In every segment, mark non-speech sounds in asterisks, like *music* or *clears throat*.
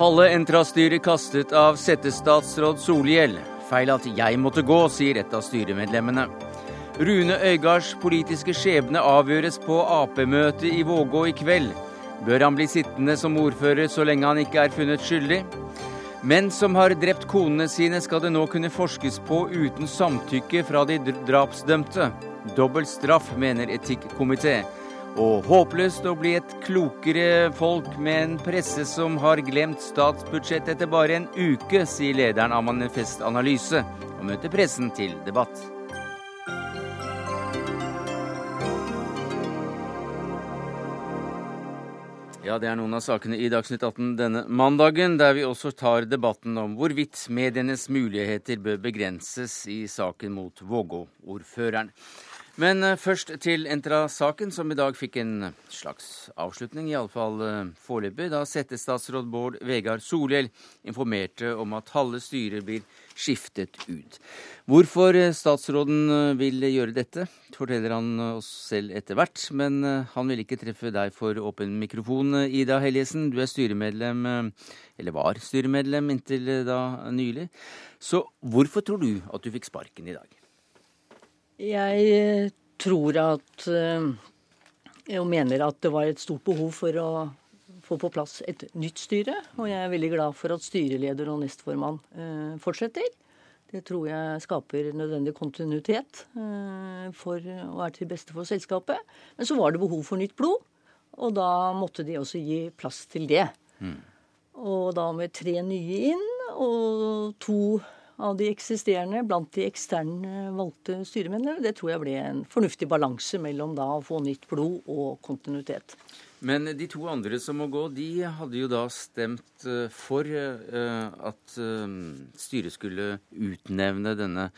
Halve Entra-styret kastet av settestatsråd Solhjell. Feil at jeg måtte gå, sier et av styremedlemmene. Rune Øygards politiske skjebne avgjøres på Ap-møtet i Vågå i kveld. Bør han bli sittende som ordfører så lenge han ikke er funnet skyldig? Menn som har drept konene sine, skal det nå kunne forskes på uten samtykke fra de drapsdømte. Dobbel straff, mener etikkomité. Og håpløst å bli et klokere folk med en presse som har glemt statsbudsjettet etter bare en uke, sier lederen av Manifest Analyse, og møter pressen til debatt. Ja, det er noen av sakene i Dagsnytt 18 denne mandagen, der vi også tar debatten om hvorvidt medienes muligheter bør begrenses i saken mot Vågå-ordføreren. Men eh, først til Entra-saken, som i dag fikk en slags avslutning, iallfall uh, foreløpig, da settestatsråd Bård Vegar Solhjell informerte om at halve styret blir skiftet ut. Hvorfor eh, statsråden vil gjøre dette, forteller han oss selv etter hvert. Men han vil ikke treffe deg for åpen mikrofon, Ida Helgesen. Du er styremedlem, eller var styremedlem inntil da nylig. Så hvorfor tror du at du fikk sparken i dag? Jeg eh, tror at og mener at det var et stort behov for å få på plass et nytt styre. Og jeg er veldig glad for at styreleder og nestformann eh, fortsetter. Det tror jeg skaper nødvendig kontinuitet for å være til beste for selskapet. Men så var det behov for nytt blod, og da måtte de også gi plass til det. Mm. Og da med tre nye inn og to av de eksisterende blant de eksterne valgte styremennene. Det tror jeg ble en fornuftig balanse mellom da å få nytt blod og kontinuitet. Men de to andre som må gå, de hadde jo da stemt eh, for eh, at eh, styret skulle utnevne denne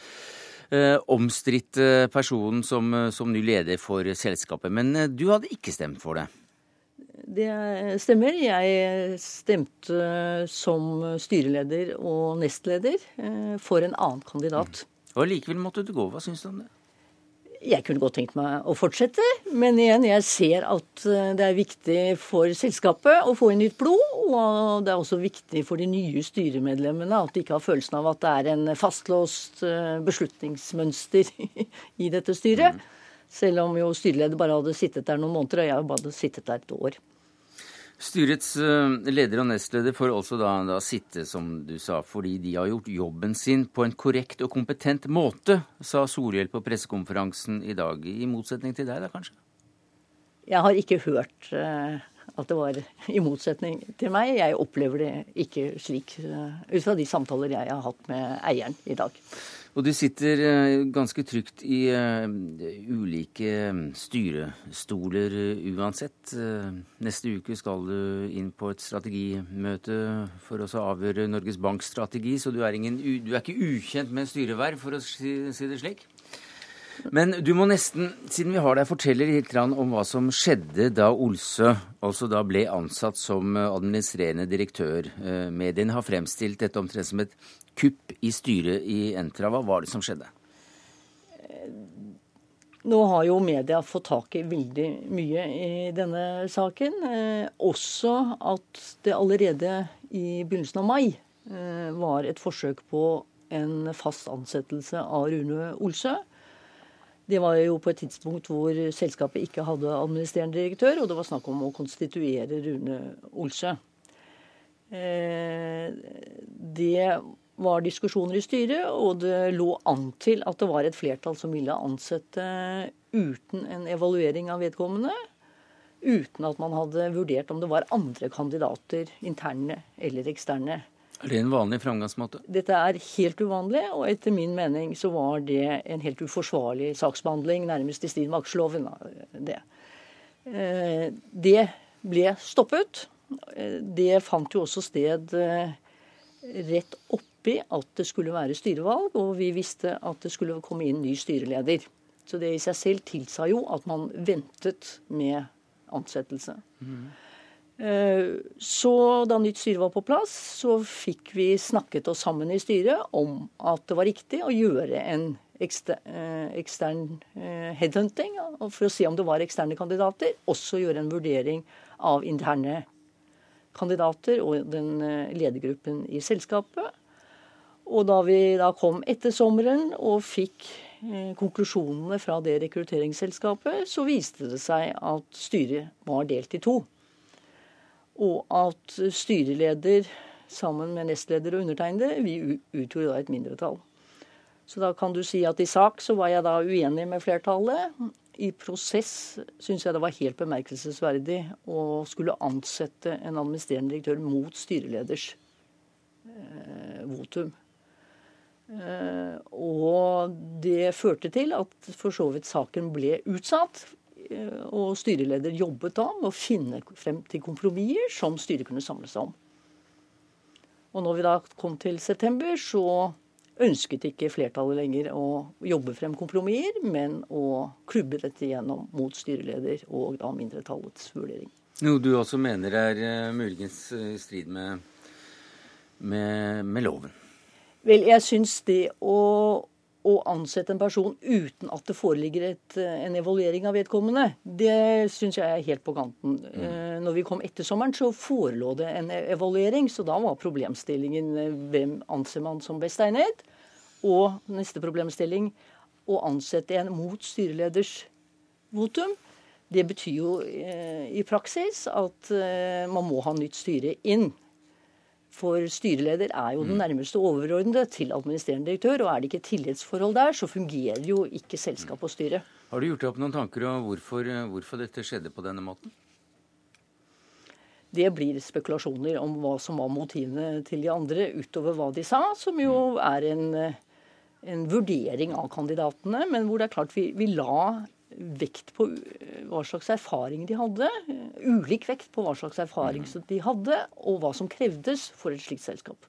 omstridte personen som, som ny leder for selskapet. Men du hadde ikke stemt for det? Det stemmer. Jeg stemte som styreleder og nestleder for en annen kandidat. Mm. Og Likevel måtte du gå. Hva syns du om det? Jeg kunne godt tenkt meg å fortsette, men igjen, jeg ser at eh, det er viktig for selskapet å få inn nytt blod. Og det er også viktig for de nye styremedlemmene at de ikke har følelsen av at det er en fastlåst eh, beslutningsmønster *laughs* i dette styret. Mm. Selv om jo styreleder bare hadde sittet der noen måneder, og jeg bare hadde sittet der et år. Styrets eh, leder og nestleder får altså da, da, sitte, som du sa, fordi de har gjort jobben sin på en korrekt og kompetent måte, sa Solhjell på pressekonferansen i dag. I motsetning til deg, da kanskje? Jeg har ikke hørt uh, at det var i motsetning til meg. Jeg opplever det ikke slik, uh, ut fra de samtaler jeg har hatt med eieren i dag. Og du sitter eh, ganske trygt i uh, ulike styrestoler uh, uansett. Neste uke skal du inn på et strategimøte for å avgjøre Norges Banks strategi, så du er, ingen, du er, ikke ukjent med styreverv, for å si, det slik. Men du må nesten, siden vi har deg, fortelle litt om hva som skjedde da Olsø altså da ble ansatt som administrerende direktør. Mediene har fremstilt dette omtrent som et kupp i styret i Entra. Hva var det som skjedde? Nå har jo media fått tak i veldig mye i denne saken. Eh, også at det allerede i begynnelsen av mai eh, var et forsøk på en fast ansettelse av Rune Olsø. Det var jo på et tidspunkt hvor selskapet ikke hadde administrerende direktør, og det var snakk om å konstituere Rune Olsø. Eh, det var diskusjoner i styret, og det lå an til at det var et flertall som ville ansette uten en evaluering av vedkommende. Uten at man hadde vurdert om det var andre kandidater, interne eller eksterne. Er det en vanlig framgangsmåte? Dette er helt uvanlig, og etter min mening så var det en helt uforsvarlig saksbehandling, nærmest i strid med aksjeloven. Det. Eh, det ble stoppet. Eh, det fant jo også sted eh, rett opp oppi at det skulle være styrevalg, og vi visste at det skulle komme inn ny styreleder. Så det i seg selv tilsa jo at man ventet med ansettelse. Mm. Så da nytt styre var på plass, så fikk vi snakket oss sammen i styret om at det var riktig å gjøre en ekstern headhunting for å se om det var eksterne kandidater. Også gjøre en vurdering av interne kandidater og den ledergruppen i selskapet. Og da vi da kom etter sommeren og fikk eh, konklusjonene fra det rekrutteringsselskapet, så viste det seg at styret var delt i to. Og at styreleder sammen med nestleder og undertegnede, vi utgjorde da et mindretall. Så da kan du si at i sak så var jeg da uenig med flertallet. I prosess syns jeg det var helt bemerkelsesverdig å skulle ansette en administrerende direktør mot styreleders eh, votum. Eh, og det førte til at for så vidt saken ble utsatt. Eh, og styreleder jobbet da med å finne frem til kompromisser som styret kunne samle seg om. Og når vi da kom til september, så ønsket ikke flertallet lenger å jobbe frem kompromisser, men å klubbe dette gjennom mot styreleder og da mindretallets vurdering. Noe du også mener er uh, muligens i strid med, med, med loven? Vel, jeg syns det å, å, ansette en person uten at det foreligger et, en evaluering av vedkommende, det syns jeg er helt på kanten. Mm. Eh, når vi kom etter sommeren, så forelå det en evaluering, så da var problemstillingen eh, hvem anser man som best egnet? Og neste problemstilling å ansette en mot styreleders votum. Det betyr jo eh, i praksis at eh, man må ha nytt styre inn. For styreleder er jo den mm. nærmeste overordnede til administrerende direktør. Og er det ikke tillitsforhold der, så fungerer jo ikke selskap og styre. Har du gjort deg opp noen tanker om hvorfor, hvorfor dette skjedde på denne måten? Det blir spekulasjoner om hva som var motivene til de andre, utover hva de sa, som jo mm. er en, en vurdering av kandidatene. Men hvor det er klart vi, vi la vekt på eh, hva slags erfaring de hadde. Ulik vekt på hva slags erfaring mm. de hadde, og hva som krevdes for et slikt selskap.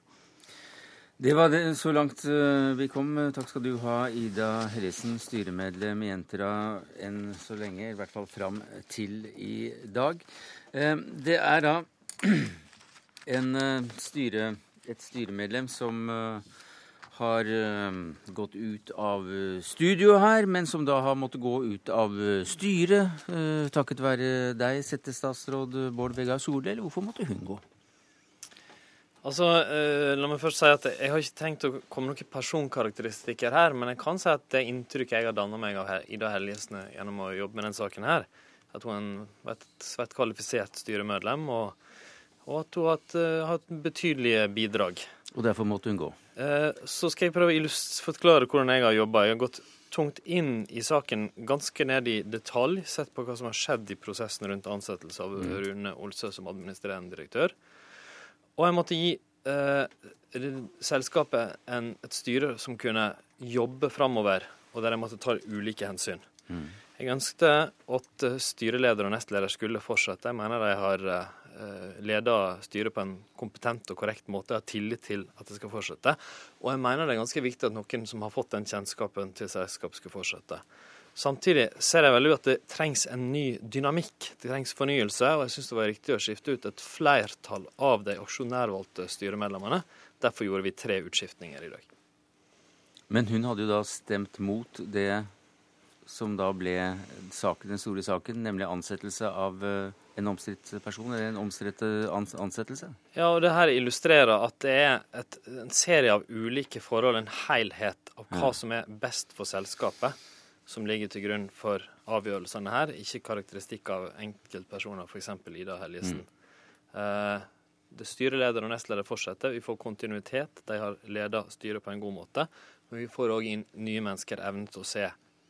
Det var det så langt eh, vi kom. Takk skal du ha, Ida Hellesen, styremedlem i Entra enn så lenge, i hvert fall fram til i dag. Eh, det er da *clears throat* en styre, et styremedlem som har uh, gått ut av eh, studio her, men som da har måttet gå ut av uh, styret takket være deg, settestatsråd Bård Vegar Solhjell. Hvorfor måtte hun gå? Altså, La meg først si at jeg har ikke tenkt å komme noen personkarakteristikker her, men jeg kan si at det inntrykket jeg har danna meg av Ida Heljesne gjennom å jobbe med denne saken her, at hun er et svært kvalifisert styremedlem, og, og at hun har hatt betydelige bidrag. Og derfor måtte hun gå? Eh, så skal jeg prøve å forklare hvordan jeg har jobba. Jeg har gått tungt inn i saken, ganske ned i detalj, sett på hva som har skjedd i prosessen rundt ansettelse av mm. Rune Olsø som administrerende direktør. Og jeg måtte gi eh, selskapet en, et styre som kunne jobbe framover, og der jeg måtte ta ulike hensyn. Mm. Jeg ønsket at styreleder og nestleder skulle fortsette. Jeg mener de har eh, Eh, leder styret på en kompetent og korrekt måte. Jeg har tillit til at det skal fortsette. Og jeg mener det er ganske viktig at noen som har fått den kjennskapen til selskapet, skal fortsette. Samtidig ser jeg veldig at det trengs en ny dynamikk. Det trengs fornyelse, og jeg syns det var riktig å skifte ut et flertall av de aksjonærvalgte styremedlemmene. Derfor gjorde vi tre utskiftninger i dag. Men hun hadde jo da stemt mot det som da ble saken, den store saken, nemlig ansettelse av uh, en omstridt person, eller en omstridt eh, ansettelse? Ja, og det her illustrerer at det er et, en serie av ulike forhold, en helhet av hva ja. som er best for selskapet, som ligger til grunn for avgjørelsene her, ikke karakteristikk av enkeltpersoner, f.eks. Ida Helgesen. Mm. Uh, det Styreleder og nestleder fortsetter. Vi får kontinuitet. De har ledet styret på en god måte. Men vi får òg inn nye mennesker evne til å se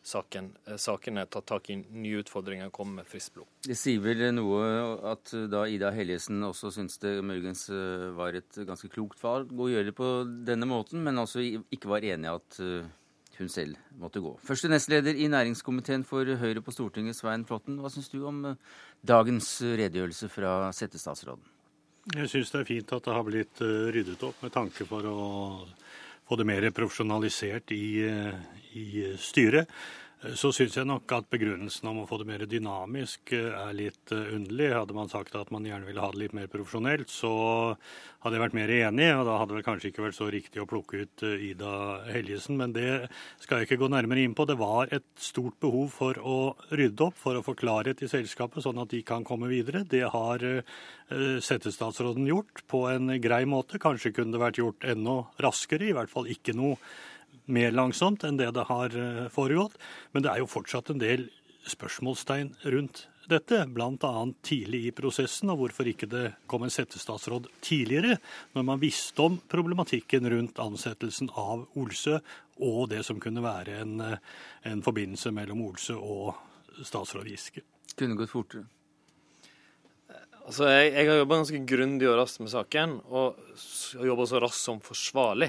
saken, Saken sakene tatt tak i nye utfordringer og komme med friskt blod. Det sier vel noe at eh, da Ida Helgesen også syns det muligens eh, var et ganske klokt valg å gjøre det på denne måten, men altså ikke var enig i at hun selv måtte gå. Første nestleder i næringskomiteen for Høyre på Stortinget, Svein Flåtten. Hva syns du om dagens redegjørelse fra settestatsråden? Jeg syns det er fint at det har blitt ryddet opp med tanke for å få det mer profesjonalisert i, i styret. så syns jeg nok at begrunnelsen om å få det mer dynamisk eh, er litt eh, underlig. Hadde man sagt at man gjerne ville ha det litt mer profesjonelt, så hadde jeg vært mer enig. Og da hadde det vel kanskje ikke vært så riktig å plukke ut eh, Ida Helgesen. Men det skal jeg ikke gå nærmere inn på. Det var et stort behov for å rydde opp, for å få klarhet i selskapet, sånn at de kan komme videre. Det har settestatsråden gjort på en grei måte. Kanskje kunne det vært gjort enda raskere, i hvert fall ikke noe mer langsomt enn det det har eh, foregått. Men det er jo fortsatt en del spørsmålstegn rundt dette, bl.a. tidlig i prosessen, og hvorfor ikke det kom en settestatsråd tidligere, når man visste om problematikken rundt ansettelsen av Olsø og det som kunne være en, eh, en forbindelse mellom Olsø og statsråd Giske. Kunne gått fortere. Altså, jeg, jeg har jobba ganske grundig og raskt med saken, og jobba så raskt som forsvarlig.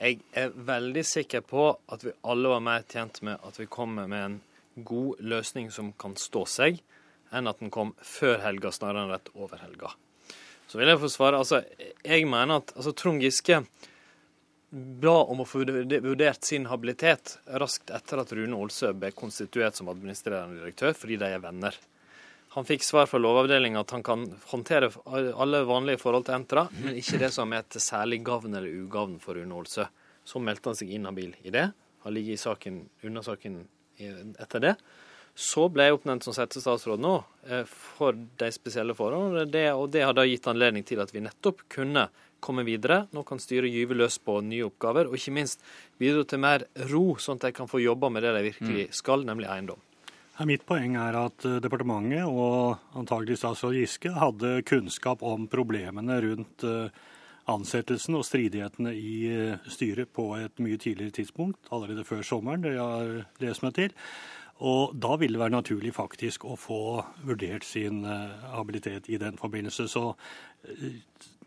Jeg er veldig sikker på at vi alle var mer tjent med at vi kommer med en god løsning som kan stå seg, enn at den kom før helga snarere enn rett over helga. Så vil jeg få svare. Altså, jeg mener at altså, Trond Giske ba om å få vurdert sin habilitet raskt etter at Rune Olsø ble konstituert som administrerende direktør, fordi de er venner. Han fikk svar fra Lovavdelinga at han kan håndtere alle vanlige forhold til Entra, men ikke det som er til særlig gavn eller ugavn for Rune Olsø. Så meldte han seg inhabil i det. Har ligget i saken, unna saken etter det. Så ble jeg oppnevnt som settestatsråd nå eh, for de spesielle forholdene, det, og det har da gitt anledning til at vi nettopp kunne komme videre. Nå kan styret gyve løs på nye oppgaver, og ikke minst bidra til mer ro, sånn at de kan få jobba med det de virkelig mm. skal, nemlig eiendom. Mitt poeng er at eh, departementet og antagelig statsråd Giske hadde kunnskap om problemene rundt eh, ansettelsen og stridighetene i eh, styret på et mye tidligere tidspunkt, allerede før sommeren, det jeg har lest meg til. Og da ville det være naturlig faktisk å få vurdert sin habilitet i den forbindelse. Så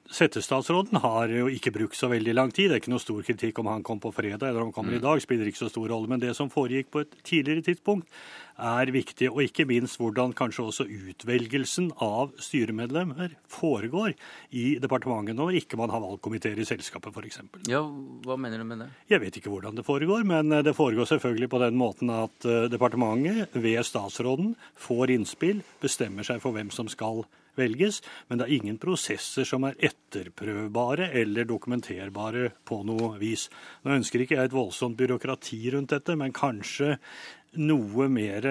Settestatsråden har jo ikke brukt så veldig lang tid. Det er ikke noe stor kritikk om han kom på fredag eller om han kommer mm. i dag. spiller ikke så stor rolle. Men det som foregikk på et tidligere tidspunkt, er viktig. Og ikke minst hvordan kanskje også utvelgelsen av styremedlemmer foregår i departementet når ikke man har valgkomiteer i selskapet f.eks. Ja, hva mener du med det? Jeg vet ikke hvordan det foregår. Men eh, det foregår selvfølgelig på den måten at eh, departementet ved statsråden får innspill, bestemmer seg for hvem som skal velges, men det er ingen prosesser som er etterprøvbare eller dokumenterbare på noe vis. Nå ønsker ikke jeg et voldsomt byråkrati rundt dette, men kanskje noe mer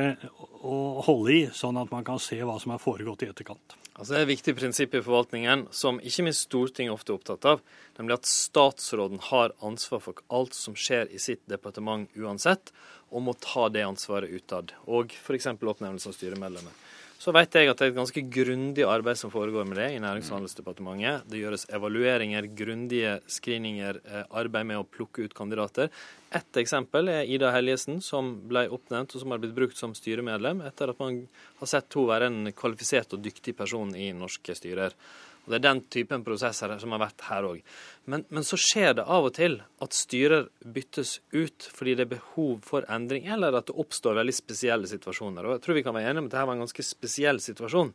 å holde i, sånn at man kan se hva som er foregått i etterkant. Altså Det er et viktig prinsipp i forvaltningen som ikke minst Stortinget ofte er opptatt av, nemlig at statsråden har ansvar for alt som skjer i sitt departement uansett, og må ta det ansvaret utad. Og f.eks. oppnevnelse av styremedlemmer. Så vet jeg at det er et ganske grundig arbeid som foregår med det i Nærings- og handelsdepartementet. Det gjøres evalueringer, grundige screeninger, eh, arbeid med å plukke ut kandidater. Ett eksempel er Ida Helgesen, som ble oppnevnt og som har blitt brukt som styremedlem etter at man har sett henne være en kvalifisert og dyktig person i norske styrer. Og Det er den typen prosesser som har vært her òg. Men, men, så skjer det av og til at styrer byttes ut fordi det er behov for endring, eller at det oppstår veldig spesielle situasjoner. Og jeg tror vi kan være enige om at dette var en ganske spesiell situasjon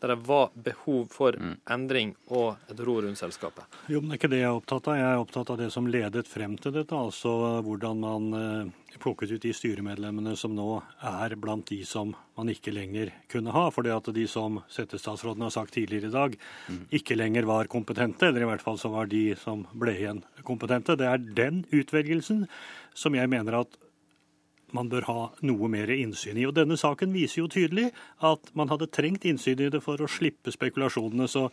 der det var behov for mm. endring og et ro rundt selskapet? Jo, men det er ikke det jeg er opptatt av. Jeg er opptatt av det som ledet frem til dette. Altså hvordan man eh, plukket ut de styremedlemmene som nå er blant de som man ikke lenger kunne ha. For det at de som settestatsråden har sagt tidligere i dag, mm. ikke lenger var kompetente, eller i hvert fall så var de som ble igjen kompetente. Det er den utvelgelsen som jeg mener at man bør ha noe mer innsyn i. Og Denne saken viser jo tydelig at man hadde trengt innsyn i det for å slippe spekulasjonene. Så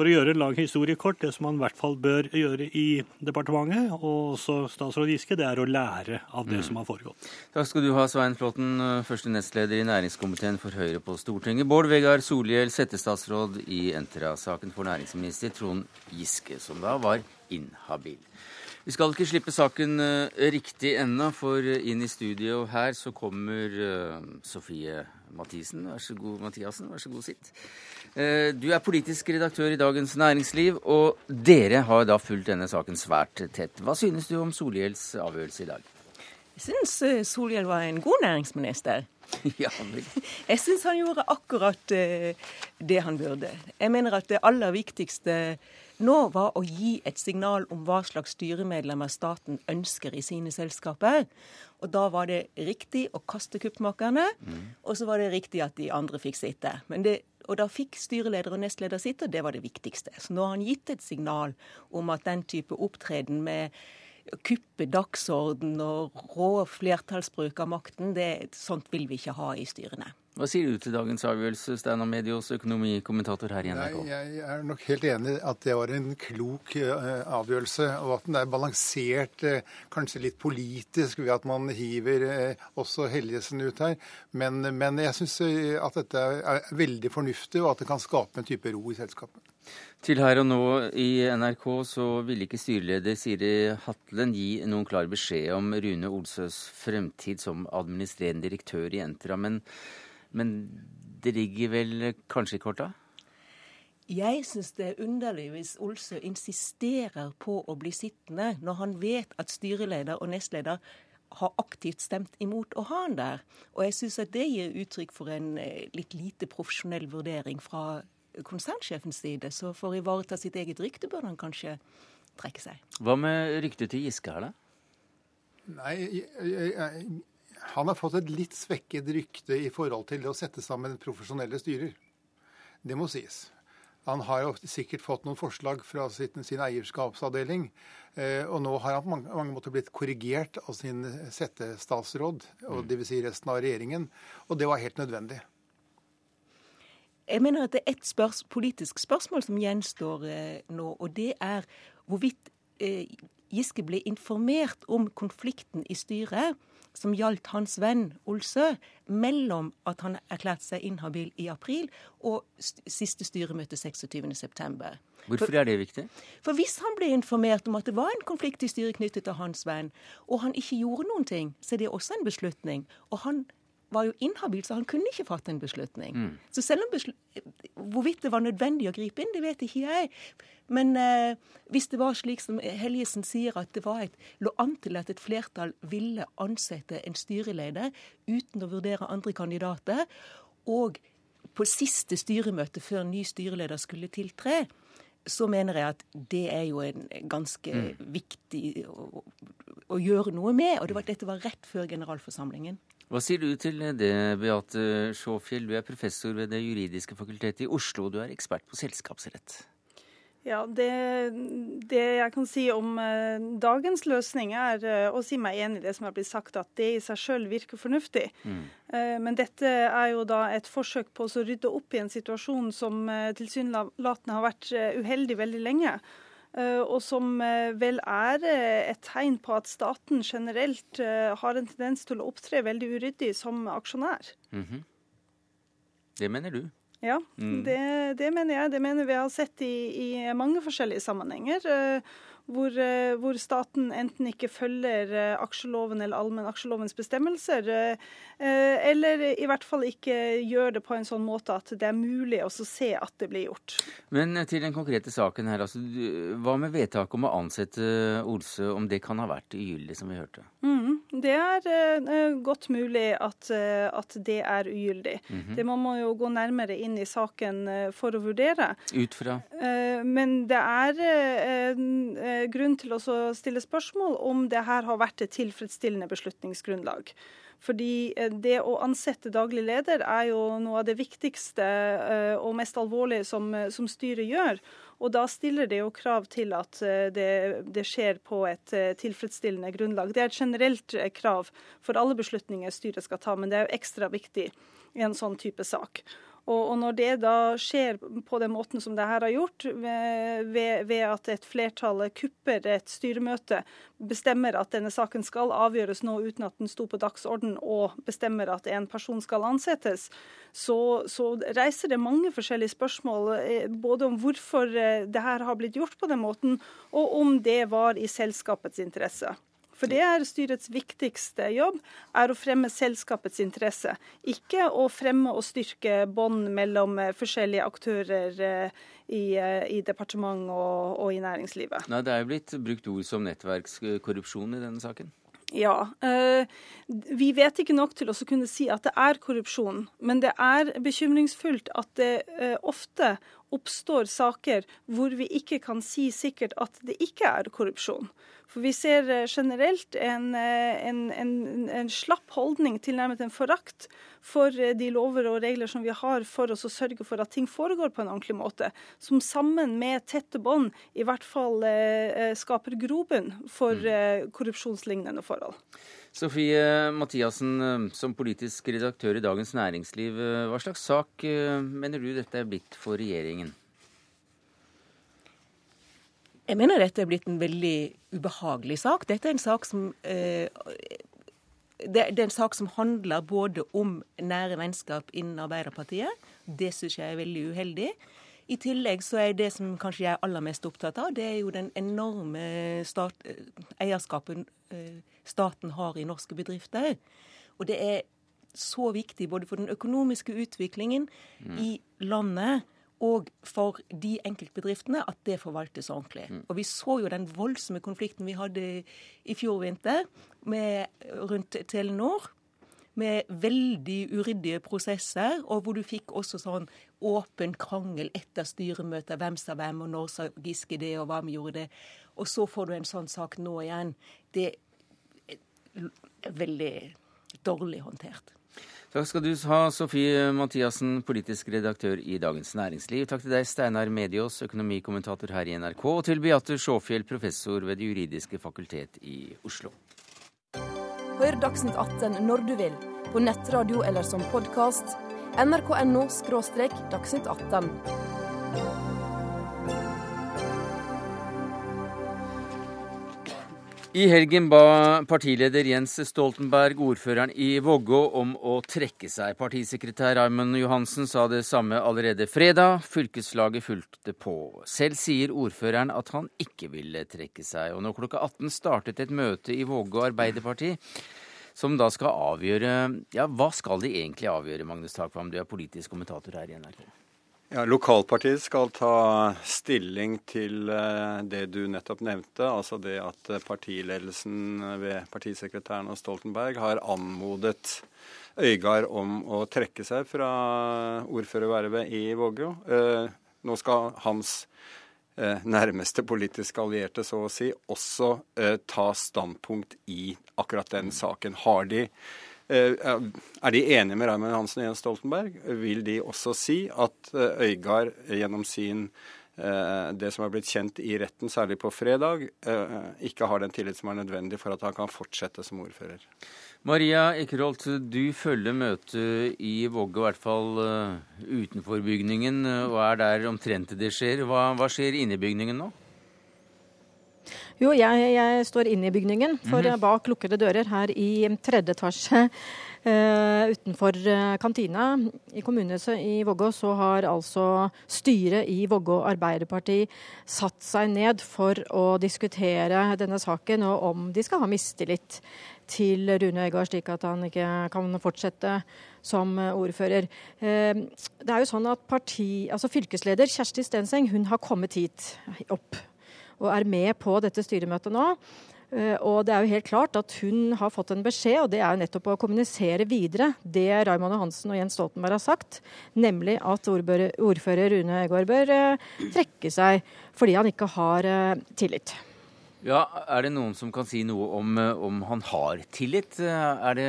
for å gjøre en lang historie kort, det som man i hvert fall bør gjøre i departementet, og også statsråd Giske, det er å lære av det mm. som har foregått. Takk skal du ha, Svein Flåtten, første nestleder i næringskomiteen for Høyre på Stortinget. Bård Vegar Solhjell, settestatsråd i Entra-saken for næringsminister Trond Giske, som da var inhabil. Vi skal ikke slippe saken uh, riktig ennå, for inn i studio her så kommer uh, Sofie Mathisen. Vær så god, Mathiassen. Vær så god, sitt. Du er politisk redaktør i Dagens Næringsliv, og dere har da fulgt denne saken svært tett. Hva synes du om Solhjells avgjørelse i dag? Jeg syns Solhjell var en god næringsminister. *laughs* ja, *laughs* Jeg syns han gjorde akkurat det han burde. Jeg mener at det aller viktigste nå var å gi et signal om hva slags styremedlemmer staten ønsker i sine selskaper. Og da var det riktig å kaste kuppmakerne, mm. og så var det riktig at de andre fikk sitte. Det, og da fikk styreleder og nestleder sitte, og det var det viktigste. Så nå har han gitt et signal om at den type opptreden med kuppe dagsorden og rå flertallsbruk av makten, det, sånt vil vi ikke ha i styrene. Hva sier du til dagens avgjørelse, Steinar Medios økonomikommentator her i NRK? Nei, jeg er nok helt enig at det var en klok uh, avgjørelse, og at den er balansert, uh, kanskje litt politisk ved at man hiver uh, også Helgesen ut her. Men, men jeg syns at dette er veldig fornuftig, og at det kan skape en type ro i selskapet. Til her og nå i NRK så ville ikke styreleder Siri Hatlen gi noen klar beskjed om Rune Olsøs fremtid som administrerende direktør i Entra. men men det ligger vel kanskje i korta? Jeg syns det er underlig hvis Olsø insisterer på å bli sittende, når han vet at styreleder og nestleder har aktivt stemt imot å ha han der. Og jeg syns at det gir uttrykk for en eh, litt lite profesjonell vurdering fra konsernsjefens side. Så for å ivareta sitt eget rykte bør han kanskje trekke seg. Hva med ryktet til Giske her, da? Nei, jeg, jeg, han har fått et litt svekket rykte i forhold til å sette sammen profesjonelle styrer. Det må sies. Han har jo sikkert fått noen forslag fra sin, sin eierskapsavdeling. Eh, og nå har han på mange, mange måter blitt korrigert av sin settestatsråd, og mm. dvs. Si resten av regjeringen. Og det var helt nødvendig. Jeg mener at det er ett spørs politisk spørsmål som gjenstår eh, nå, og det er hvorvidt eh, Giske ble informert om konflikten i styret som gjaldt hans venn Olsø, mellom at han erklærte seg inhabil i april og siste styremøte 26.9. Hvorfor er det viktig? For Hvis han ble informert om at det var en konflikt i styret knyttet til hans venn, og han ikke gjorde noen ting, så er det også en beslutning. Og han var jo inhabil, så han kunne ikke fatte en beslutning. Mm. Så selv om hvorvidt det var nødvendig å gripe inn, det vet ikke jeg. Men eh, hvis det var slik som Helgesen sier, at det var et, lå an til at et flertall ville ansette en styreleder uten å vurdere andre kandidater, og på siste styremøte før ny styreleder skulle tiltre, så mener jeg at det er jo en ganske mm. viktig å, å, gjøre noe med. Og det var, dette var rett før generalforsamlingen. Hva sier du til det, Beate Sjåfjell? Du er professor ved Det juridiske fakultetet i Oslo. Du er ekspert på selskapsrett. Ja, det, det, jeg kan si om eh, dagens løsning, er eh, å si meg enig i det som har blitt sagt, at det i seg selv virker fornuftig. Mm. Eh, men dette er jo da et forsøk på å rydde opp i en situasjon som tilsynelatende har vært uheldig veldig lenge. Eh, og som eh, vel er eh, et tegn på at staten generelt har en tendens til å opptre veldig uryddig som aksjonær. Mm -hmm. Det mener du? Ja, mm. det, det, mener jeg. Det mener vi har sett i, i mange forskjellige sammenhenger hvor, eh, hvor, staten enten ikke følger eh, aksjeloven eller allmennaksjelovens bestemmelser, eh, eller i hvert fall ikke gjør det på en sånn måte at det er mulig å se at det blir gjort. Men til den konkrete saken her, altså, hva med vedtaket om å ansette Olsø, om det kan ha vært ugyldig, som vi hørte? Mm, det er godt mulig at, at det er ugyldig. Mm -hmm. Det må man jo gå nærmere inn i saken for å vurdere. Ut fra? Men det er grunn til å stille spørsmål om det her har vært et tilfredsstillende beslutningsgrunnlag. Fordi eh, det å ansette daglig leder er jo noe av det viktigste eh, og mest alvorlige som, som styret gjør. Og da stiller det jo krav til at eh, det, det, skjer på et tilfredsstillende grunnlag. Det er et generelt krav for alle beslutninger styret skal ta, men det er jo ekstra viktig i en sånn type sak. Og, når det da skjer på den måten som det her har gjort, ved, ved, at et flertall kupper et styremøte, bestemmer at denne saken skal avgjøres nå uten at den sto på dagsorden, og bestemmer at en person skal ansettes, så, så reiser det mange forskjellige spørsmål. Eh, både om hvorfor eh, det her har blitt gjort på den måten, og om det var i selskapets interesse. For det er styrets viktigste jobb, er å fremme selskapets interesse. Ikke å fremme og styrke bånd mellom eh, forskjellige aktører eh, i, eh, i departement og, og, i næringslivet. Nei, Det er jo blitt brukt ord som nettverkskorrupsjon i denne saken? Ja. Vi vet ikke nok til å kunne si at det er korrupsjon. Men det er bekymringsfullt at det ofte oppstår saker hvor vi ikke kan si sikkert at det ikke er korrupsjon. For vi ser eh, generelt en, en, en, en slapp holdning, tilnærmet en forakt, for de lover og regler som vi har for oss å sørge for at ting foregår på en ordentlig måte. Som sammen med tette bånd i hvert fall eh, skaper grobunn for mm. eh, korrupsjonslignende forhold. Sofie Mathiassen, eh, som politisk redaktør i Dagens Næringsliv, eh, hva slags sak eh, mener du dette er blitt for regjeringen? Jeg mener dette er blitt en veldig ubehagelig sak. Dette er en sak som eh, det, er en sak som handler både om nære vennskap innen Arbeiderpartiet. Det syns jeg er veldig uheldig. I tillegg så er det som kanskje jeg er aller mest opptatt av, det er jo den enorme stat, eierskapen staten har i norske bedrifter. Og det er så viktig både for den økonomiske utviklingen mm. i landet og for de enkeltbedriftene at det forvaltes ordentlig. Mm. Og Vi så jo den voldsomme konflikten vi hadde i fjor vinter med, rundt Telenor. Med veldig uryddige prosesser, og hvor du fikk også sånn åpen krangel etter styremøter. Hvem sa hvem, og når sa Giske det, og hva vi gjorde det. Og så får du en sånn sak nå igjen. Det er veldig dårlig håndtert. Takk skal du ha, Sofie Mathiassen, politisk redaktør i Dagens Næringsliv. Takk til deg, Steinar Mediås, økonomikommentator her i NRK, og til Beate Sjåfjell, professor ved Det juridiske fakultet i Oslo. Hør Dagsnytt 18 når du vil, på nettradio eller som podkast. nrk.no – dagsnytt 18. I helgen ba partileder Jens Stoltenberg ordføreren i Vågå om å trekke seg. Partisekretær Raymond Johansen sa det samme allerede fredag. Fylkeslaget fulgte på. Selv sier ordføreren at han ikke ville trekke seg. Og nå klokka 18 startet et møte i Vågå Arbeiderparti som da skal avgjøre Ja, hva skal de egentlig avgjøre, Magnus Takvam, du er politisk kommentator her i NRK? Ja, Lokalpartiet skal ta stilling til eh, det du nettopp nevnte. Altså det at partiledelsen ved partisekretæren og Stoltenberg har anmodet Øygard om å trekke seg fra ordførervervet i Vågå. Eh, nå skal hans eh, nærmeste politiske allierte, så å si, også ta standpunkt i akkurat den saken. Har de Eh, er de enige med Raymond Hansen og Jens Stoltenberg? Vil de også si at eh, Øygard gjennom sin eh, det som er blitt kjent i retten, særlig på fredag, ikke har den tillit som er nødvendig for at han kan fortsette som ordfører. Maria Ekerholt, du følger møtet i Vågå, i hvert fall utenfor bygningen, og er der omtrent det skjer. Hva, hva skjer inne i bygningen nå? Jo, jeg, jeg står inne i bygningen, for mm -hmm. bak lukkede dører her i tredje etasje uh, utenfor uh, kantina i kommunehuset i Vågå, så har altså styret i Vågå Arbeiderparti satt seg ned for å diskutere denne saken, og om de skal ha mistillit til Rune Øygard, slik at han ikke kan fortsette som ordfører. Det er jo sånn at parti, altså Fylkesleder Kjersti Stenseng hun har kommet hit opp og er med på dette styremøtet nå. Eh, og det er jo helt klart at hun har fått en beskjed, og det er jo nettopp å kommunisere videre det Raymond Hansen og Jens Stoltenberg har sagt, nemlig at ordfører Rune Egård bør eh, trekke seg fordi han ikke har eh, tillit. Ja, Er det noen som kan si noe om, om han har tillit? Det,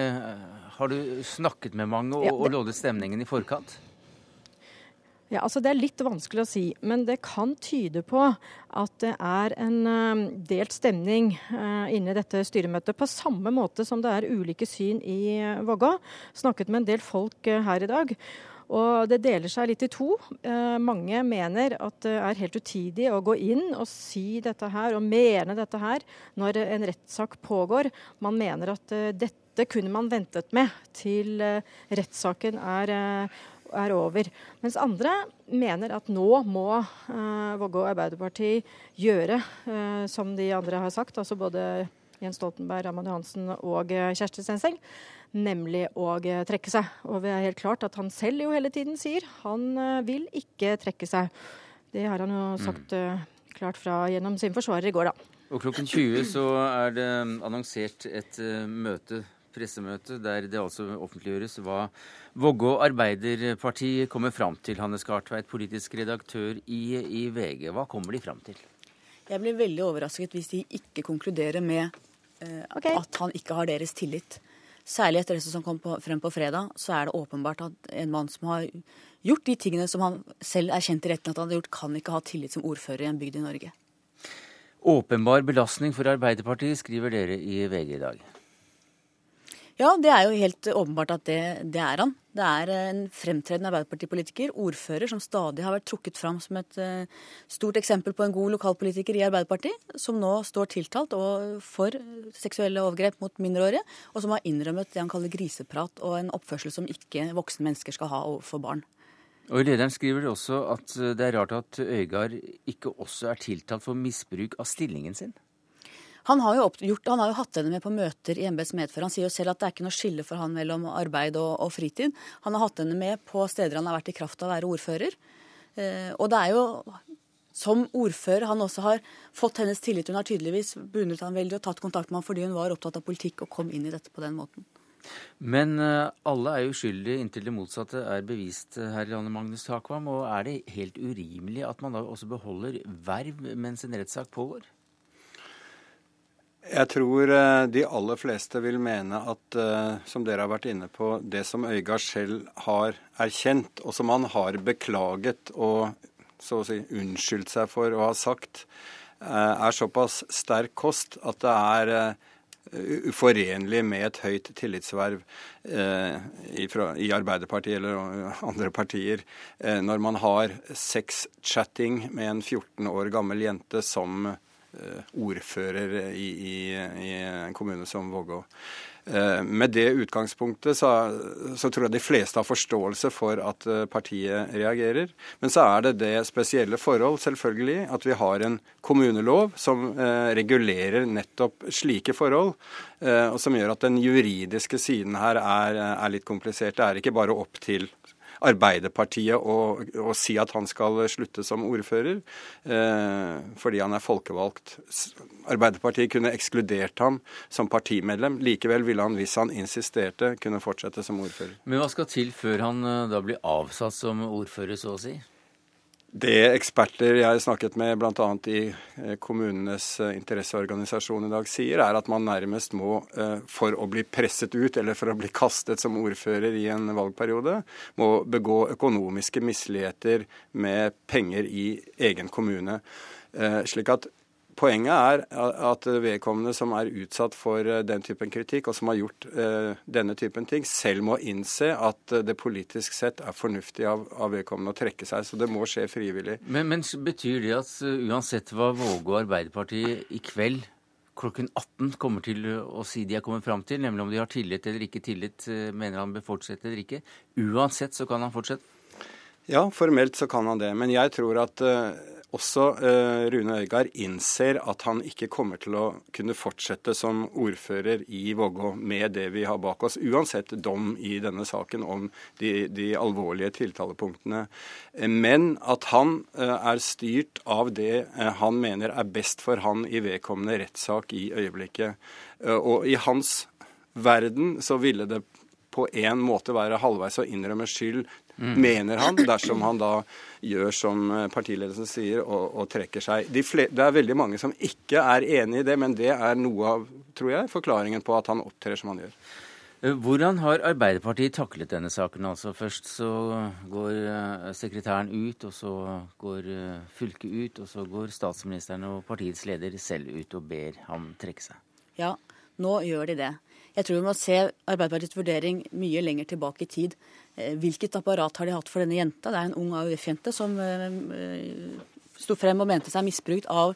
har du snakket med mange og, ja, det... og loddet stemningen i forkant? Ja, altså Det er litt vanskelig å si, men det kan tyde på at det er en uh, delt stemning uh, inne i dette styremøtet. På samme måte som det er ulike syn i uh, Vågå. Snakket med en del folk her i dag. Og det deler seg litt i to. mange mener at det er helt utidig å gå inn og si dette her og mene dette her når en rettssak pågår. Man mener at dette kunne man ventet med til rettssaken er er over. Mens andre mener at nå må uh, Vågå Arbeiderparti gjøre uh, som de andre har sagt, altså både Jens Stoltenberg, Raman Johansen og uh, Kjersti Stenseng, nemlig å uh, trekke seg. Og det er helt klart at han selv jo hele tiden sier han vil ikke trekke seg. Det har han jo mm. sagt klart fra gjennom sin forsvarer i går, da. Og klokken 20 så er det annonsert et uh, møte, pressemøte, der det altså offentliggjøres hva Vågå Arbeiderparti kommer fram til. Hanne Skartveit, politisk redaktør i, i VG. Hva kommer de fram til? Jeg blir veldig overrasket hvis de ikke konkluderer med eh, okay. at han ikke har deres tillit. Særlig etter det som kom på, frem på fredag, så er det åpenbart at en mann som har gjort de tingene som han selv er kjent i retten at han har gjort, kan ikke ha tillit som ordfører i en bygd i Norge. Åpenbar belastning for Arbeiderpartiet, skriver dere i VG i dag. Ja, det er jo helt åpenbart at det, det er han. Det er en fremtredende Arbeiderpartipolitiker, ordfører, som stadig har vært trukket fram som et uh, stort eksempel på en god lokalpolitiker i Arbeiderpartiet, som nå står tiltalt for seksuelle overgrep mot mindreårige, og som har innrømmet det han kaller griseprat og en oppførsel som ikke voksne mennesker skal ha overfor barn. Og I lederen skriver de også at det er rart at Øygard ikke også er tiltalt for misbruk av stillingen sin. Han har, jo gjort, han har jo hatt henne med på møter i embets medfør. Han sier jo selv at det er ikke noe skille for han mellom arbeid og, og, fritid. Han har hatt henne med på steder han har vært i kraft av å være ordfører. Eh, og det er jo som ordfører han også har fått hennes tillit. Hun har tydeligvis beundret han veldig og tatt kontakt med ham fordi hun var opptatt av politikk og kom inn i dette på den måten. Men uh, alle er uskyldige inntil det motsatte er bevist uh, her i landet, Magnus Takvam. Og er det helt urimelig at man da også beholder verv mens en rettssak pågår? Jeg tror uh, de aller fleste vil mene at, som dere har vært inne på, det som Øygard selv har erkjent, og som han har beklaget og så å si unnskyldt seg for å ha sagt, er såpass sterk kost at det er uforenlig med et høyt tillitsverv eh, i, Arbeiderpartiet eller andre partier, eh, når man har sexchatting med en 14 år gammel jente som eh, ordfører i, i, i en kommune som Vågå. Eh, med det utgangspunktet så, så, tror jeg de fleste har forståelse for at eh, partiet reagerer. Men så er det det spesielle forhold, selvfølgelig, at vi har en kommunelov som eh, regulerer nettopp slike forhold. Og som gjør at den juridiske siden her er, er litt komplisert. Det er ikke bare opp til Arbeiderpartiet å, å, si at han skal slutte som ordfører, eh, fordi han er folkevalgt. Arbeiderpartiet kunne ekskludert ham som partimedlem. Likevel ville han, hvis han insisterte, kunne fortsette som ordfører. Men hva skal til før han eh, da blir avsatt som ordfører, så å si? Det eksperter jeg snakket med bl.a. i eh, kommunenes eh, interesseorganisasjon i dag sier, er at man nærmest må, eh, for å bli presset ut eller for å bli kastet som ordfører i en valgperiode, må begå økonomiske misligheter med penger i egen kommune. Slik at Poenget er at vedkommende som er utsatt for eh, den typen kritikk, og som har gjort uh, denne typen ting, selv må innse at det politisk sett er fornuftig av, av vedkommende å trekke seg. Så det må skje frivillig. Men, men betyr det at uh, uansett hva Våge og Arbeiderpartiet i kveld klokken 18 kommer til å si de har kommet fram til, nemlig om de har tillit eller ikke tillit, uh, mener han bør fortsette eller ikke, uansett så kan han fortsette? Ja, formelt så kan han det. Men jeg tror at også eh, Rune Øygard innser at han ikke kommer til å kunne fortsette som ordfører i Vågå med det vi har bak oss, uansett dom i denne saken om de, de alvorlige tiltalepunktene. Men at han eh, er styrt av det eh, han mener er best for han i vedkommende rettssak i øyeblikket. Og i hans verden så ville det på en måte være halvveis å innrømme skyld mm. mener han, dersom han da gjør som eh, partiledelsen sier og, og trekker seg. De det er veldig mange som ikke er enig i det, men det er noe av tror jeg, forklaringen på at han opptrer som han gjør. Eh, hvordan har Arbeiderpartiet taklet denne saken? Altså Først så går eh, sekretæren ut, og så går fylket ut, og så går statsministeren og partiets leder selv ut og ber ham trekke seg. Ja, nå gjør de det. Jeg tror vi må se Arbeiderpartiets vurdering mye lenger tilbake i tid. Eh, hvilket apparat har de hatt for denne jenta? Det er en ung AUF-jente som eh, eh, sto frem og mente seg misbrukt av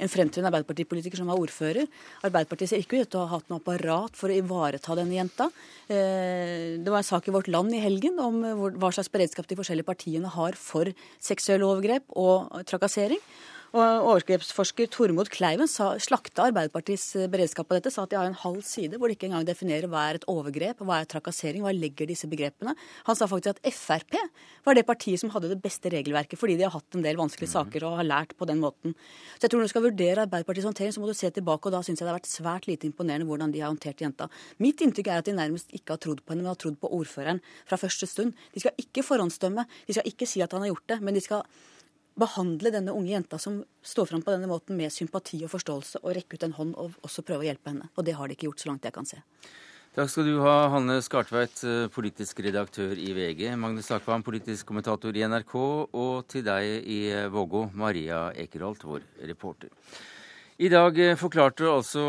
en fremtidende Arbeiderpartipolitiker som var ordfører. Arbeiderpartiet ser ikke ut til å ha hatt noe apparat for å ivareta denne jenta. Det var en sak i Vårt Land i helgen om hva slags beredskap de forskjellige partiene har for seksuelle overgrep og trakassering. Og Overgrepsforsker Tormod Kleiven sa, slakta Arbeiderpartiets eh, beredskap på dette. Sa at de har en halv side hvor de ikke engang definerer hva er et overgrep, hva er trakassering, hva legger disse begrepene. Han sa faktisk at Frp var det partiet som hadde det beste regelverket, fordi de har hatt en del vanskelige saker og har lært på den måten. Så jeg tror når du skal vurdere Arbeiderpartiets håndtering, så må du se tilbake, og da syns jeg det har vært svært lite imponerende hvordan de har håndtert jenta. Mitt inntrykk er at de nærmest ikke har trodd på henne, men har trodd på ordføreren fra første stund. De skal ikke forhåndsdømme, de skal ikke si at han har gjort det, men de skal behandle denne unge jenta som står fram på denne måten med sympati og forståelse, og rekke ut en hånd og også prøve å hjelpe henne. Og det har de ikke gjort, så langt jeg kan se. Takk skal du ha, Hanne Skartveit, eh, politisk redaktør i VG, Magnus Takvam, politisk kommentator i NRK, og til deg i eh, Vågå, Maria Ekerholt, vår reporter. I dag eh, forklarte altså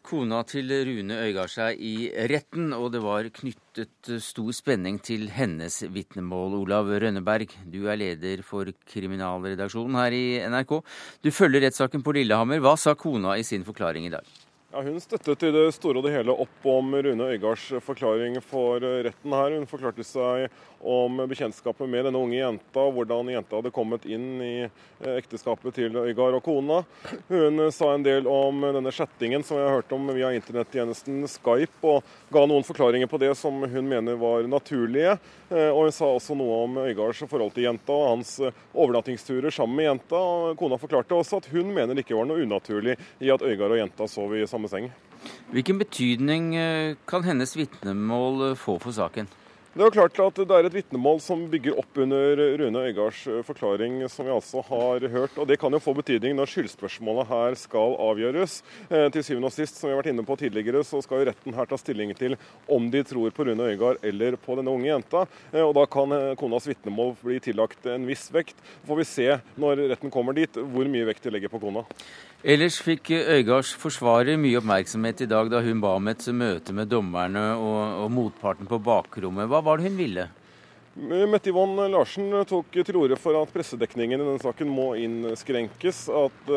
Kona til Rune Øygard seg i retten, og det var knyttet stor spenning til hennes vitnemål. Olav Rønneberg, du er leder for kriminalredaksjonen her i NRK. Du følger rettssaken på Lillehammer. Hva sa kona i sin forklaring i dag? Ja, Hun støttet i det store og det hele opp om Rune Øygards forklaring for retten her. Hun forklarte seg om bekjentskapet med denne unge jenta, hvordan jenta hadde kommet inn i eh, ekteskapet til Øygard og kona. Hun sa en del om denne chattingen som vi har hørt om via internettjenesten Skype, og ga noen forklaringer på det som hun mener var naturlige. Eh, og hun sa også noe om Øygards forhold til jenta og hans overnattingsturer sammen med jenta. Kona forklarte også at hun mener det ikke var noe unaturlig i at Øygard og jenta sov i samme seng. Hvilken betydning eh, kan hennes vitnemål eh, få for saken? Det er klart at det er et vitnemål som bygger opp under Rune Øygards eh, forklaring, som vi altså har hørt. og Det kan jo få betydning når skyldspørsmålet her skal avgjøres. Til syvende og sist, som vi har vært inne på tidligere, så skal jo retten her ta stilling til om de tror på Rune Øygard eller på denne unge jenta. Og Da kan konas vitnemål bli tillagt en viss vekt. Får vi se når retten kommer dit, hvor mye vekt de legger på kona. Ellers fikk Øygards forsvarer mye oppmerksomhet i dag da hun ba om et møte med dommerne og, og motparten på bakrommet. Hva var det hun ville? Mette Yvonne Larsen tok til orde for at pressedekningen i denne saken må innskrenkes. At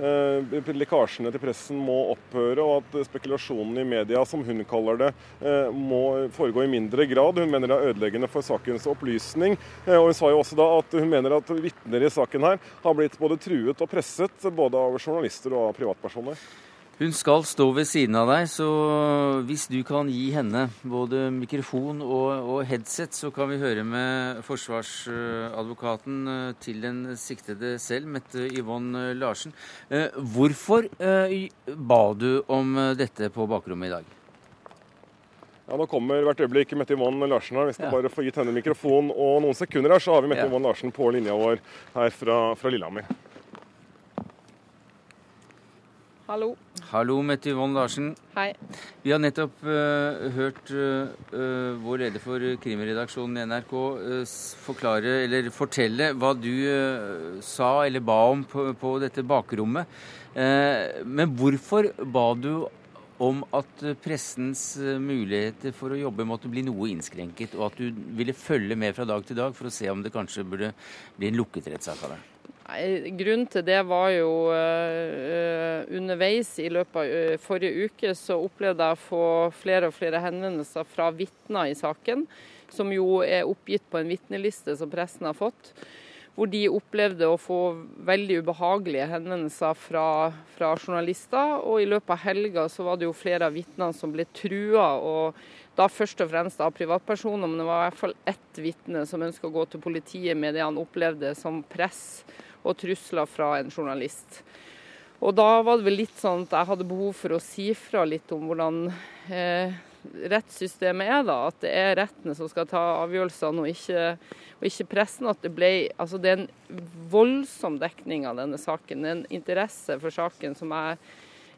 eh, lekkasjene til pressen må opphøre, og at spekulasjonen i media, som hun kaller det, eh, må foregå i mindre grad. Hun mener det er ødeleggende for sakens opplysning. Eh, og Hun sa jo også da at hun mener at vitner i saken her har blitt både truet og presset, både av journalister og av privatpersoner. Hun skal stå ved siden av deg, så hvis du kan gi henne både mikrofon og, og headset, så kan vi høre med forsvarsadvokaten eh, til den siktede selv, Mette Yvonne Larsen. Eh, hvorfor eh, ba du om dette på bakrommet i dag? Ja, Nå kommer hvert øyeblikk Mette Yvonne Larsen her. Hvis du ja. bare får gitt henne mikrofon. Og noen sekunder her så har vi Mette ja. Yvonne Larsen på linja vår her fra, fra Lillehammer. Hallo. Hallo, Mette Yvonne Larsen. Hei. Vi har nettopp uh, hørt uh, vår leder for krimredaksjonen i NRK forklare, eller fortelle hva du sa eller ba om på, på dette bakrommet. men hvorfor ba du om at pressens muligheter for å jobbe måtte bli noe innskrenket, og at du ville følge med fra dag til dag for å se om det kanskje burde bli en lukket rettssak av det? Nei, Grunnen til det var jo uh, underveis i løpet av uh, forrige uke så opplevde jeg å få flere og flere henvendelser fra vitner i saken, som jo er oppgitt på en vitneliste som pressen har fått. Hvor de opplevde å få veldig ubehagelige henvendelser fra, fra journalister. Og i løpet av helga så var det jo flere av vitnene som ble trua. og da først og fremst av privatpersoner, men det var i hvert fall ett vitne som ønska å gå til politiet med det han opplevde som press og trusler fra en journalist. Og da var det vel litt sånn at jeg hadde behov for å si fra litt om hvordan eh, rettssystemet er, da. At det er rettene som skal ta avgjørelsene, og ikke, og ikke pressen. At det ble Altså det er en voldsom dekning av denne saken. En interesse for saken som jeg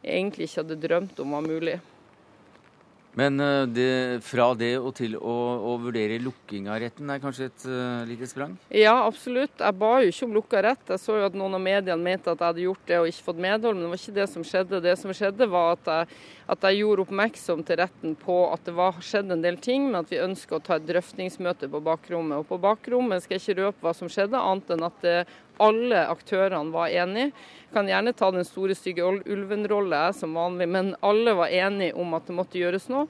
egentlig ikke hadde drømt om var mulig. Men eh, det, fra det og til å, å, vurdere lukking av retten er kanskje et uh, lite sprang? Ja, absolutt. Jeg ba jo ikke om lukka rett. Jeg så jo at noen av mediene mente at jeg hadde gjort det og ikke fått medhold, men det var ikke det som skjedde. Det som skjedde var at jeg, at jeg gjorde oppmerksom til retten på at det var skjedd en del ting, men at vi ønsker å ta et drøftingsmøte på bakrommet. Og på bakrommet skal jeg ikke røpe hva som skjedde, annet enn at det alle aktørene var enige. Jeg Kan gjerne ta den store, stygge ulven-rolle som vanlig, men alle var enige om at det måtte gjøres noe.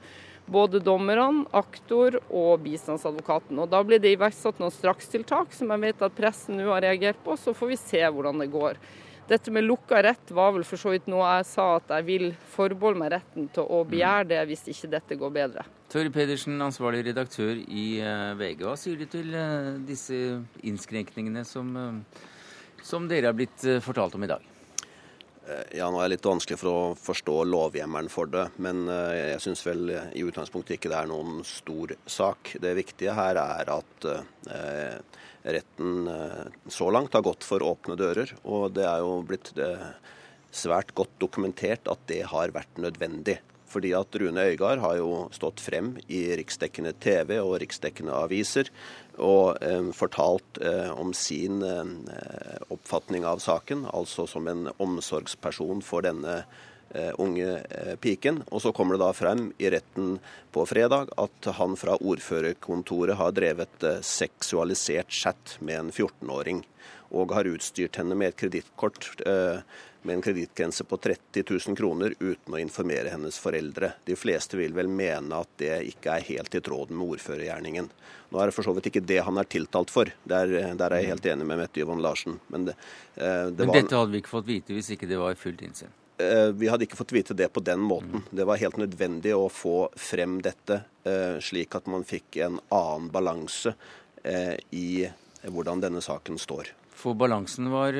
Både dommerne, aktor og bistandsadvokaten. Og Da ble det iverksatt noen strakstiltak som jeg vet at pressen nå har reagert på, så får vi se hvordan det går. Dette med lukka rett var vel for så vidt noe jeg sa at jeg vil forbeholde meg retten til å begjære det hvis ikke dette går bedre. Tørre Pedersen, ansvarlig redaktør i eh, VG. Hva sier du til eh, disse innskrenkningene som, som dere har blitt fortalt om i dag? Ja, nå er det litt vanskelig for å forstå lovhjemmelen for det, men jeg syns vel i utgangspunktet ikke det er noen stor sak. Det viktige her er at eh, retten eh, så langt har gått for åpne dører. Og det er jo blitt eh, svært godt dokumentert at det har vært nødvendig. Fordi at Rune Øygard har jo stått frem i riksdekkende TV og riksdekkende aviser og eh, fortalt eh, om sin eh, oppfatning av saken, altså som en omsorgsperson for denne Eh, unge eh, piken. Og så kommer det da frem i retten på fredag at han fra ordførerkontoret har drevet eh, seksualisert chat med en 14-åring. Og har utstyrt henne med et kredittkort med en kredittgrense på 30 000 kroner uten å informere hennes foreldre. De fleste vil vel mene at det ikke er helt i tråd med ordførergjerningen. Nå er det for så vidt ikke det han er tiltalt for. Der, der er jeg helt enig med Mette Yvonne Larsen. Men, det, det Men dette hadde vi ikke fått vite hvis ikke det var fullt innsyn? Eh, vi hadde ikke fått vite det på den måten. Det var helt nødvendig å få frem dette, eh, slik at man fikk en annen balanse eh, i hvordan denne saken står. For balansen var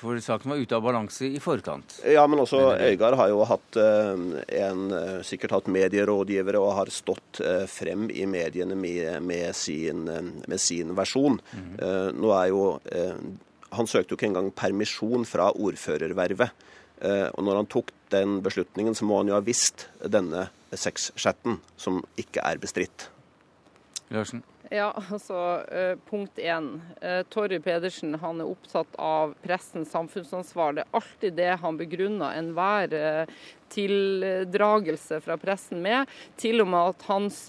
for saken var ute av balanse i forkant? Ja, men også Øygard har jo hatt en, sikkert hatt medierådgivere og har stått frem i mediene med, med, sin, med sin, versjon. Mm. Nå er jo Han søkte jo ikke engang permisjon fra ordførervervet. Eh, og når han tok den beslutningen, så må han jo ha visst denne sexchatten, som ikke er bestridt. Larsen? Ja, altså eh, Punkt én. Eh, Torry Pedersen han er opptatt av pressens samfunnsansvar. Det er alltid det han begrunner enhver tildragelse fra pressen med. Til og med at hans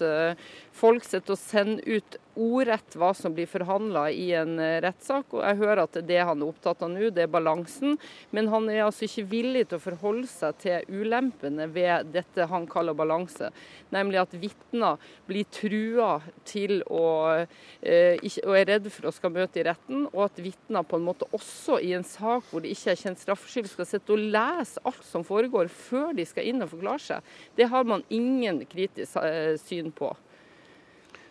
folk sitter og sender ut ordrett hva som blir forhandla i en eh, rettssak. og Jeg hører at det han er opptatt av nå, det er balansen. Men han er altså ikke villig til å forholde seg til ulempene ved dette han kaller balanse. Nemlig at vitner blir trua til å eh, og er redd for å skal møte i retten, og at vitner på en måte også i en sak hvor det ikke er kjent straffskyld, skal sitte og lese alt som foregår før de skal inn og forklare seg. Det har man ingen kritisk eh, syn på.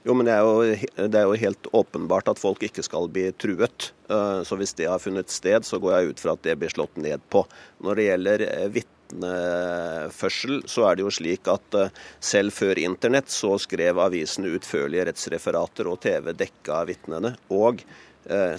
Jo, men det er, jo, det er, jo, helt åpenbart at folk ikke skal bli truet. Eh, så hvis det har funnet sted, så går jeg ut fra at det blir slått ned på. Når det gjelder eh, vitneførsel, så er det jo slik at selv før internett så skrev avisene utførlige rettsreferater, og TV dekka vitnene. Og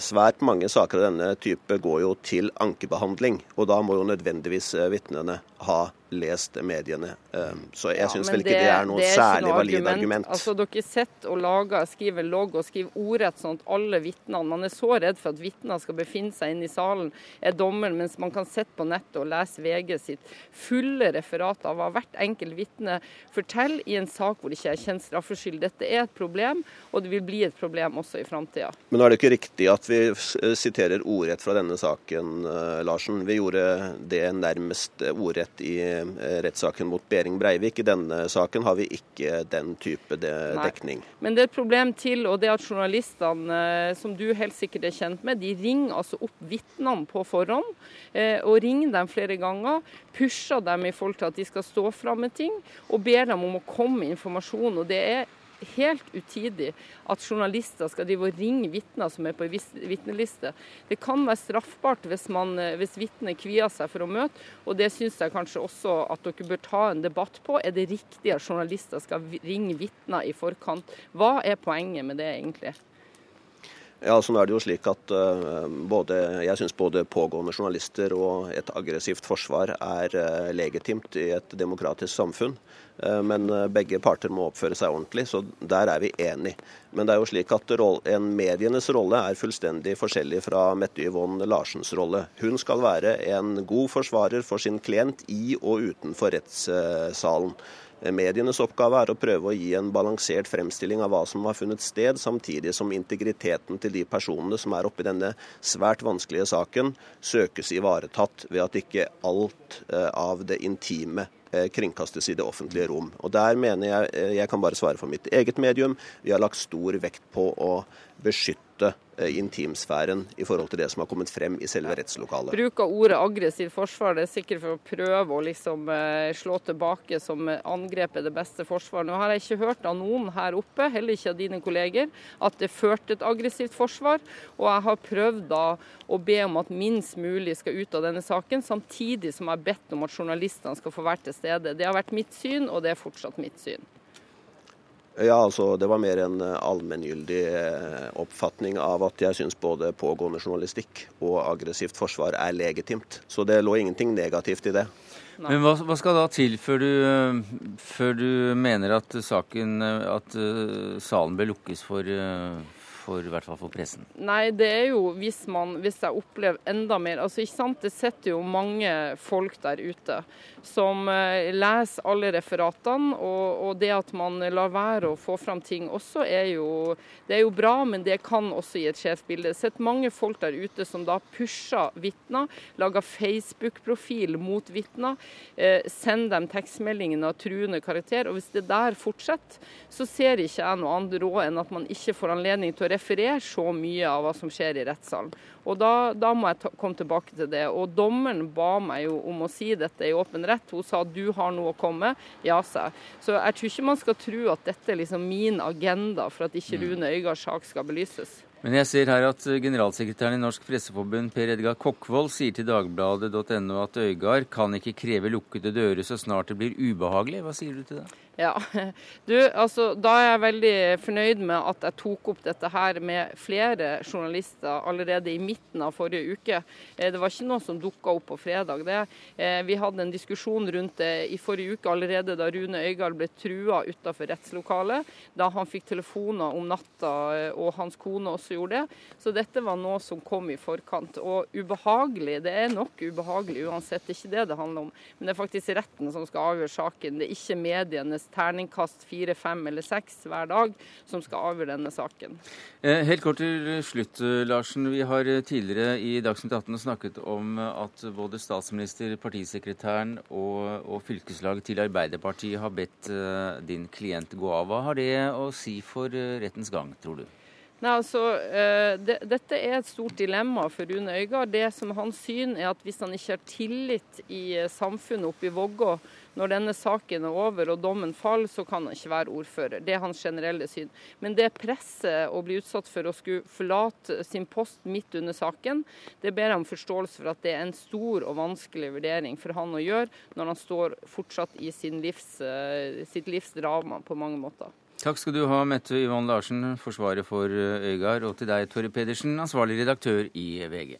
Svært mange saker av denne type går jo til ankebehandling, og da må jo nødvendigvis vitnene ha lest mediene. Ehm, så jeg ja, syns vel ikke det, det er noe det er særlig noe valid argument. argument. Altså, Dere sitter og lager, skriver logg og skriver ordrett sånn at alle vitnene Man er så redd for at vitner skal befinne seg inne i salen, er dommeren, mens man kan sitte på nettet og lese VG sitt fulle referat av hva hvert enkelt vitne forteller i en sak hvor det ikke er kjent straffskyld. Dette er et problem, og det vil bli et problem også i framtida. Men nå er det ikke riktig at vi siterer ordrett fra denne saken, eh, Larsen. Vi gjorde det nærmest ordrett i Eh, rettssaken mot Behring Breivik. I denne saken har vi ikke den type dekning. Nei. Men det er et problem til, og det er at journalistene, eh, som du helt sikkert er kjent med, de ringer altså opp vitnene på forhånd. Eh, og ringer dem flere ganger. Pusher dem i forhold til at de skal stå fram med ting, og ber dem om å komme med informasjon. og det er helt utidig at journalister skal drive og ringe vitner som er på vitneliste. Det kan være straffbart hvis, man, eh, hvis vitnet kvier seg for å møte, og det syns jeg kanskje også at dere bør ta en debatt på. Er det riktig at journalister skal ringe vitner i forkant? Hva er poenget med det egentlig? Ja, sånn er det jo slik at uh, både, Jeg syns både pågående journalister og et aggressivt forsvar er uh, legitimt i et demokratisk samfunn. Uh, men begge parter må oppføre seg ordentlig, så der er vi enige. Men det er jo slik at en medienes rolle er fullstendig forskjellig fra Mette Yvonne Larsens rolle. Hun skal være en god forsvarer for sin klient i og utenfor rettssalen. Medienes oppgave er å prøve å gi en balansert fremstilling av hva som har funnet sted, samtidig som integriteten til de personene som er oppe i denne svært vanskelige saken, søkes ivaretatt ved at ikke alt eh, av det intime eh, kringkastes i det offentlige rom. Og Der mener jeg, eh, jeg kan bare svare for mitt eget medium, vi har lagt stor vekt på å beskytte eh, intimsfæren i forhold til det som har kommet frem i selve rettslokalet. Bruk av ordet aggressivt forsvar det er sikkert for å prøve å liksom eh, slå tilbake som angrep er det beste forsvar. Nå har jeg ikke hørt av noen her oppe, heller ikke av dine kolleger, at det førte et aggressivt forsvar. Og jeg har prøvd da å be om at minst mulig skal ut av denne saken, samtidig som jeg har bedt om at journalistene skal få være til stede. Det har vært mitt syn, og det er fortsatt mitt syn. Ja, altså Det var mer en eh, allmenngyldig eh, oppfatning av at jeg syns både pågående journalistikk og aggressivt forsvar er legitimt. Så det lå ingenting negativt i det. Men hva, hva, skal da til før du, før du mener at saken, at salen bør lukkes for, for, i hvert fall for pressen? Nei, det er jo hvis, man, hvis jeg opplever enda mer altså ikke sant, Det sitter jo mange folk der ute som uh, leser alle referatene. Og, og, det at man lar være å få fram ting også, er jo, det er jo bra, men det kan også gi et skjevt bilde. Det sitter mange folk der ute som da pusher vitner, lager Facebook-profil mot vitner, uh, sender dem tekstmeldingen av truende karakter. Og hvis det der fortsetter, så ser ikke jeg noe annet råd enn at man ikke får anledning til å referere så mye av hva som skjer i rettssalen. Og da, da må jeg ta, komme tilbake til det. Og dommeren ba meg jo om å si dette i åpen rett. Hun sa du har noe å komme. Ja, sa jeg. Så jeg tror ikke man skal tro at dette er liksom min agenda for at ikke mm. Rune Øygards sak skal belyses. Men jeg ser her at generalsekretæren i Norsk Presseforbund, Per Edgar Kokkvold, sier til dagbladet.no at Øygard kan ikke kreve lukkede dører så snart det blir ubehagelig. Hva sier du til det? Ja, *laughs* du, altså, Da er jeg veldig fornøyd med at jeg tok opp dette her med flere journalister allerede i midten av forrige uke. Eh, det var ikke noe som dukka opp på fredag. Det. Eh, vi hadde en diskusjon rundt det i forrige uke allerede da Rune Øygard ble trua utafor rettslokalet. Da han fikk telefoner om natta, eh, og hans kone også gjorde det. Så dette var noe som kom i forkant. Og ubehagelig, det er nok ubehagelig uansett. Det er ikke det det handler om. Men det er faktisk retten som skal avgjøre saken. Det er ikke medienes terningkast fire, fem eller seks hver dag som skal avgjøre denne saken. Helt kort til slutt, Larsen. Vi har tidligere i Dagsnytt 18 snakket om at både statsminister, partisekretæren og, og fylkeslaget til Arbeiderpartiet har bedt din klient gå av. Hva har det å si for rettens gang, tror du? Nei, altså, det, Dette er et stort dilemma for Rune Øygard. Det som Hans syn er at hvis han ikke har tillit i samfunnet oppe i Vågå, når denne saken er over og dommen faller, så kan han ikke være ordfører. Det er hans generelle syn. Men det presset å bli utsatt for å skulle forlate sin post midt under saken, det ber jeg om forståelse for at det er en stor og vanskelig vurdering for han å gjøre når han står fortsatt i livs, eh, sitt livs drama på mange måter. Takk skal du ha, Mette Yvonne Larsen, forsvarer for eh, Øygard, og til deg, Torre Pedersen, ansvarlig redaktør i VG.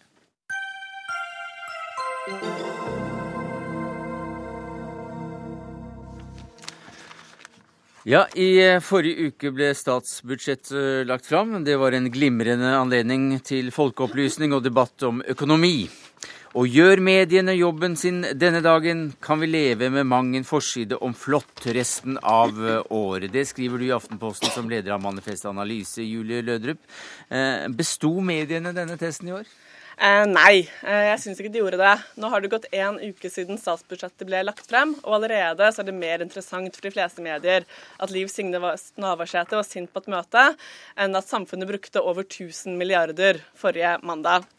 Ja, I eh, forrige uke ble statsbudsjettet eh, lagt fram. Det var en glimrende anledning til folkeopplysning og debatt om økonomi. Og gjør mediene jobben sin denne dagen, kan vi leve med mang en forside om flott resten av eh, året. Det skriver du i Aftenposten som leder av Manifest Analyse, Julie Lødrup. Besto mediene denne testen i år? Eh, nei, eh, jeg syns ikke de gjorde det. Nå har det gått én uke siden statsbudsjettet ble lagt frem, og allerede så er det mer interessant for de fleste medier at Liv Signe Navarsete var sint på et møte, enn at samfunnet brukte over 1000 milliarder forrige mandag.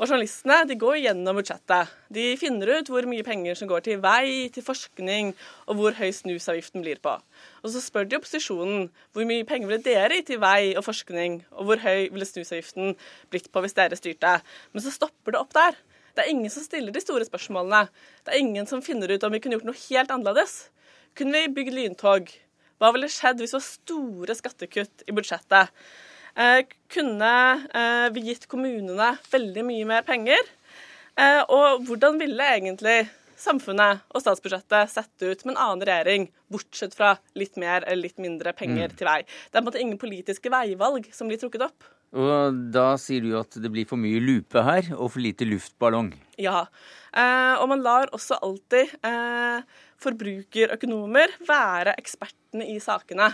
Og journalistene de går gjennom budsjettet. De finner ut hvor mye penger som går til vei, til forskning, og hvor høy snusavgiften blir på. Og så spør de opposisjonen hvor mye penger ville dere gitt til vei og forskning, og hvor høy ville snusavgiften blitt på hvis dere styrte. Men så stopper det opp der. Det er ingen som stiller de store spørsmålene. Det er ingen som finner ut om vi kunne gjort noe helt annerledes. Kunne vi bygd lyntog? Hva ville skjedd hvis det var store skattekutt i budsjettet? Eh, kunne eh, vi gitt kommunene veldig mye mer penger? Eh, og hvordan ville egentlig samfunnet og statsbudsjettet sett ut med en annen regjering, bortsett fra litt mer eller litt mindre penger mm. til vei? Det er på en måte ingen politiske veivalg som blir trukket opp. Og da sier du at det blir for mye lupe her, og for lite luftballong? Ja. Eh, og man lar også alltid eh, forbrukerøkonomer være ekspertene i sakene.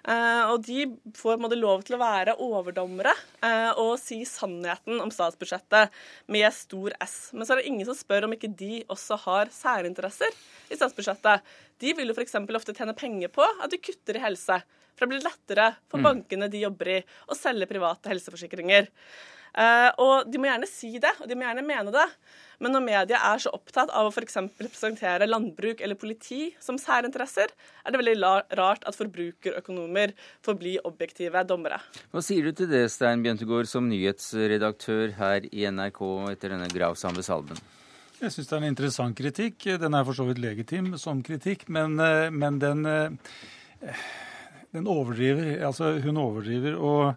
Uh, og de får lov til å være overdommere uh, og si sannheten om statsbudsjettet med stor S. Men så er det ingen som spør om ikke de også har særinteresser i statsbudsjettet. De vil jo f.eks. ofte tjene penger på at de kutter i helse. For det blir lettere for Mm. bankene de jobber i, å selge private helseforsikringer. Eh, og de må gjerne si det, og de må gjerne mene det. Men når media er så opptatt av å f.eks. representere landbruk eller politi som særinteresser, er det veldig rart at forbrukerøkonomer får bli objektive dommere. Hva sier du til det, Stein Bjøntegård, som nyhetsredaktør her i NRK etter denne gravsamle salven? Jeg syns det er en interessant kritikk. Den er for så vidt legitim som kritikk, men, eh, men den, eh, den overdriver. Altså, hun overdriver. og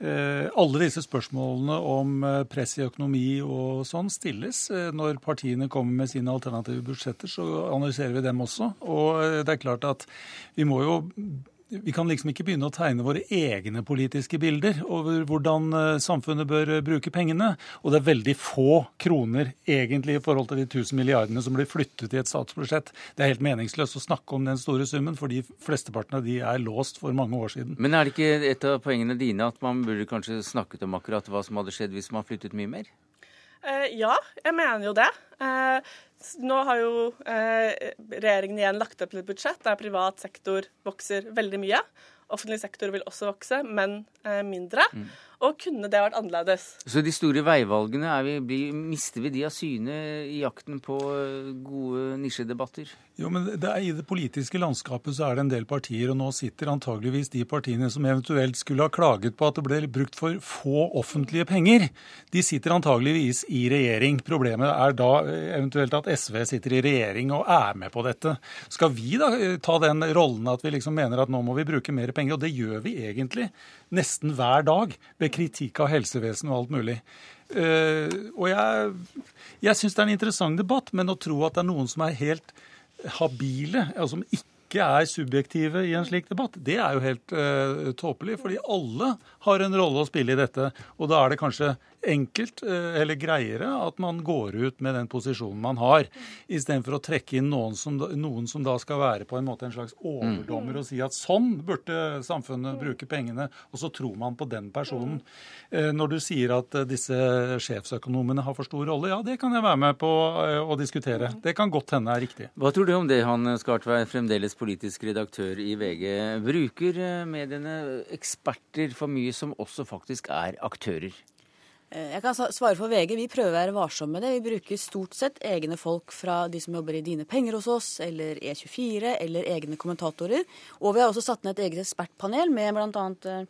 alle disse spørsmålene om eh, press i økonomi og sånn stilles. Eh, Når partiene kommer med sine alternative budsjetter, så analyserer vi dem også. Og eh, det er klart at vi må jo vi kan liksom ikke begynne å tegne våre egne politiske bilder over hvordan eh, samfunnet bør eh, bruke pengene. Og det er veldig få kroner egentlig i forhold til de 1000 milliardene som blir flyttet i et statsbudsjett. Det er helt meningsløst å snakke om den store summen, fordi flesteparten av de er låst for mange år siden. Men er det ikke et av poengene dine at man burde kanskje snakket om akkurat hva som hadde skjedd hvis man flyttet mye mer? Uh, ja, jeg mener jo det. Eh, s- nå har jo eh, regjeringen igjen lagt opp til et budsjett der privat sektor vokser veldig mye. Offentlig sektor vil også vokse, men eh, mindre. Og kunne det vært annerledes? Så de store veivalgene, er vi, blir, mister vi de av syne i jakten på eh, gode nisjedebatter? Jo, men det er, I det politiske landskapet så er det en del partier, og nå sitter antageligvis de partiene som eventuelt skulle ha klaget på at det ble brukt for få offentlige penger. De sitter antageligvis i regjering. Problemet er da eh, eventuelt at SV sitter i regjering og er med på dette. Skal vi da eh, ta den rollen at vi liksom mener at nå må vi bruke mer penger? Og det gjør vi egentlig nesten hver dag med kritikk av helsevesen og alt mulig. Eh, og jeg, jeg syns det er en interessant debatt, men å tro at det er noen som er helt habile, altså som ikke er subjektive i en slik debatt, det er jo helt uh, tåpelig. Fordi alle har en rolle å spille i dette. Og da er det kanskje enkelt uh, eller greiere at man går ut med den posisjonen man har, istedenfor å trekke inn noen som, da- noen som da skal være på en måte en slags overdommer og si at sånn burde samfunnet bruke pengene, og så tror man på den personen. Uh, Når du sier at disse sjefsøkonomene har for stor rolle, ja det kan jeg være med på å diskutere. Det kan godt hende er riktig. Hva tror du om det, han Skartveit, fremdeles politisk redaktør i VG? Bruker eh, mediene eksperter for mye som også faktisk er aktører? Eh, Jeg kan svare for VG. Vi prøver å være varsomme med det. Vi bruker stort sett egne folk fra de som jobber i Dine penger hos oss, eller E24, eller egne kommentatorer. Og vi har også satt ned et eget ekspertpanel med bl.a.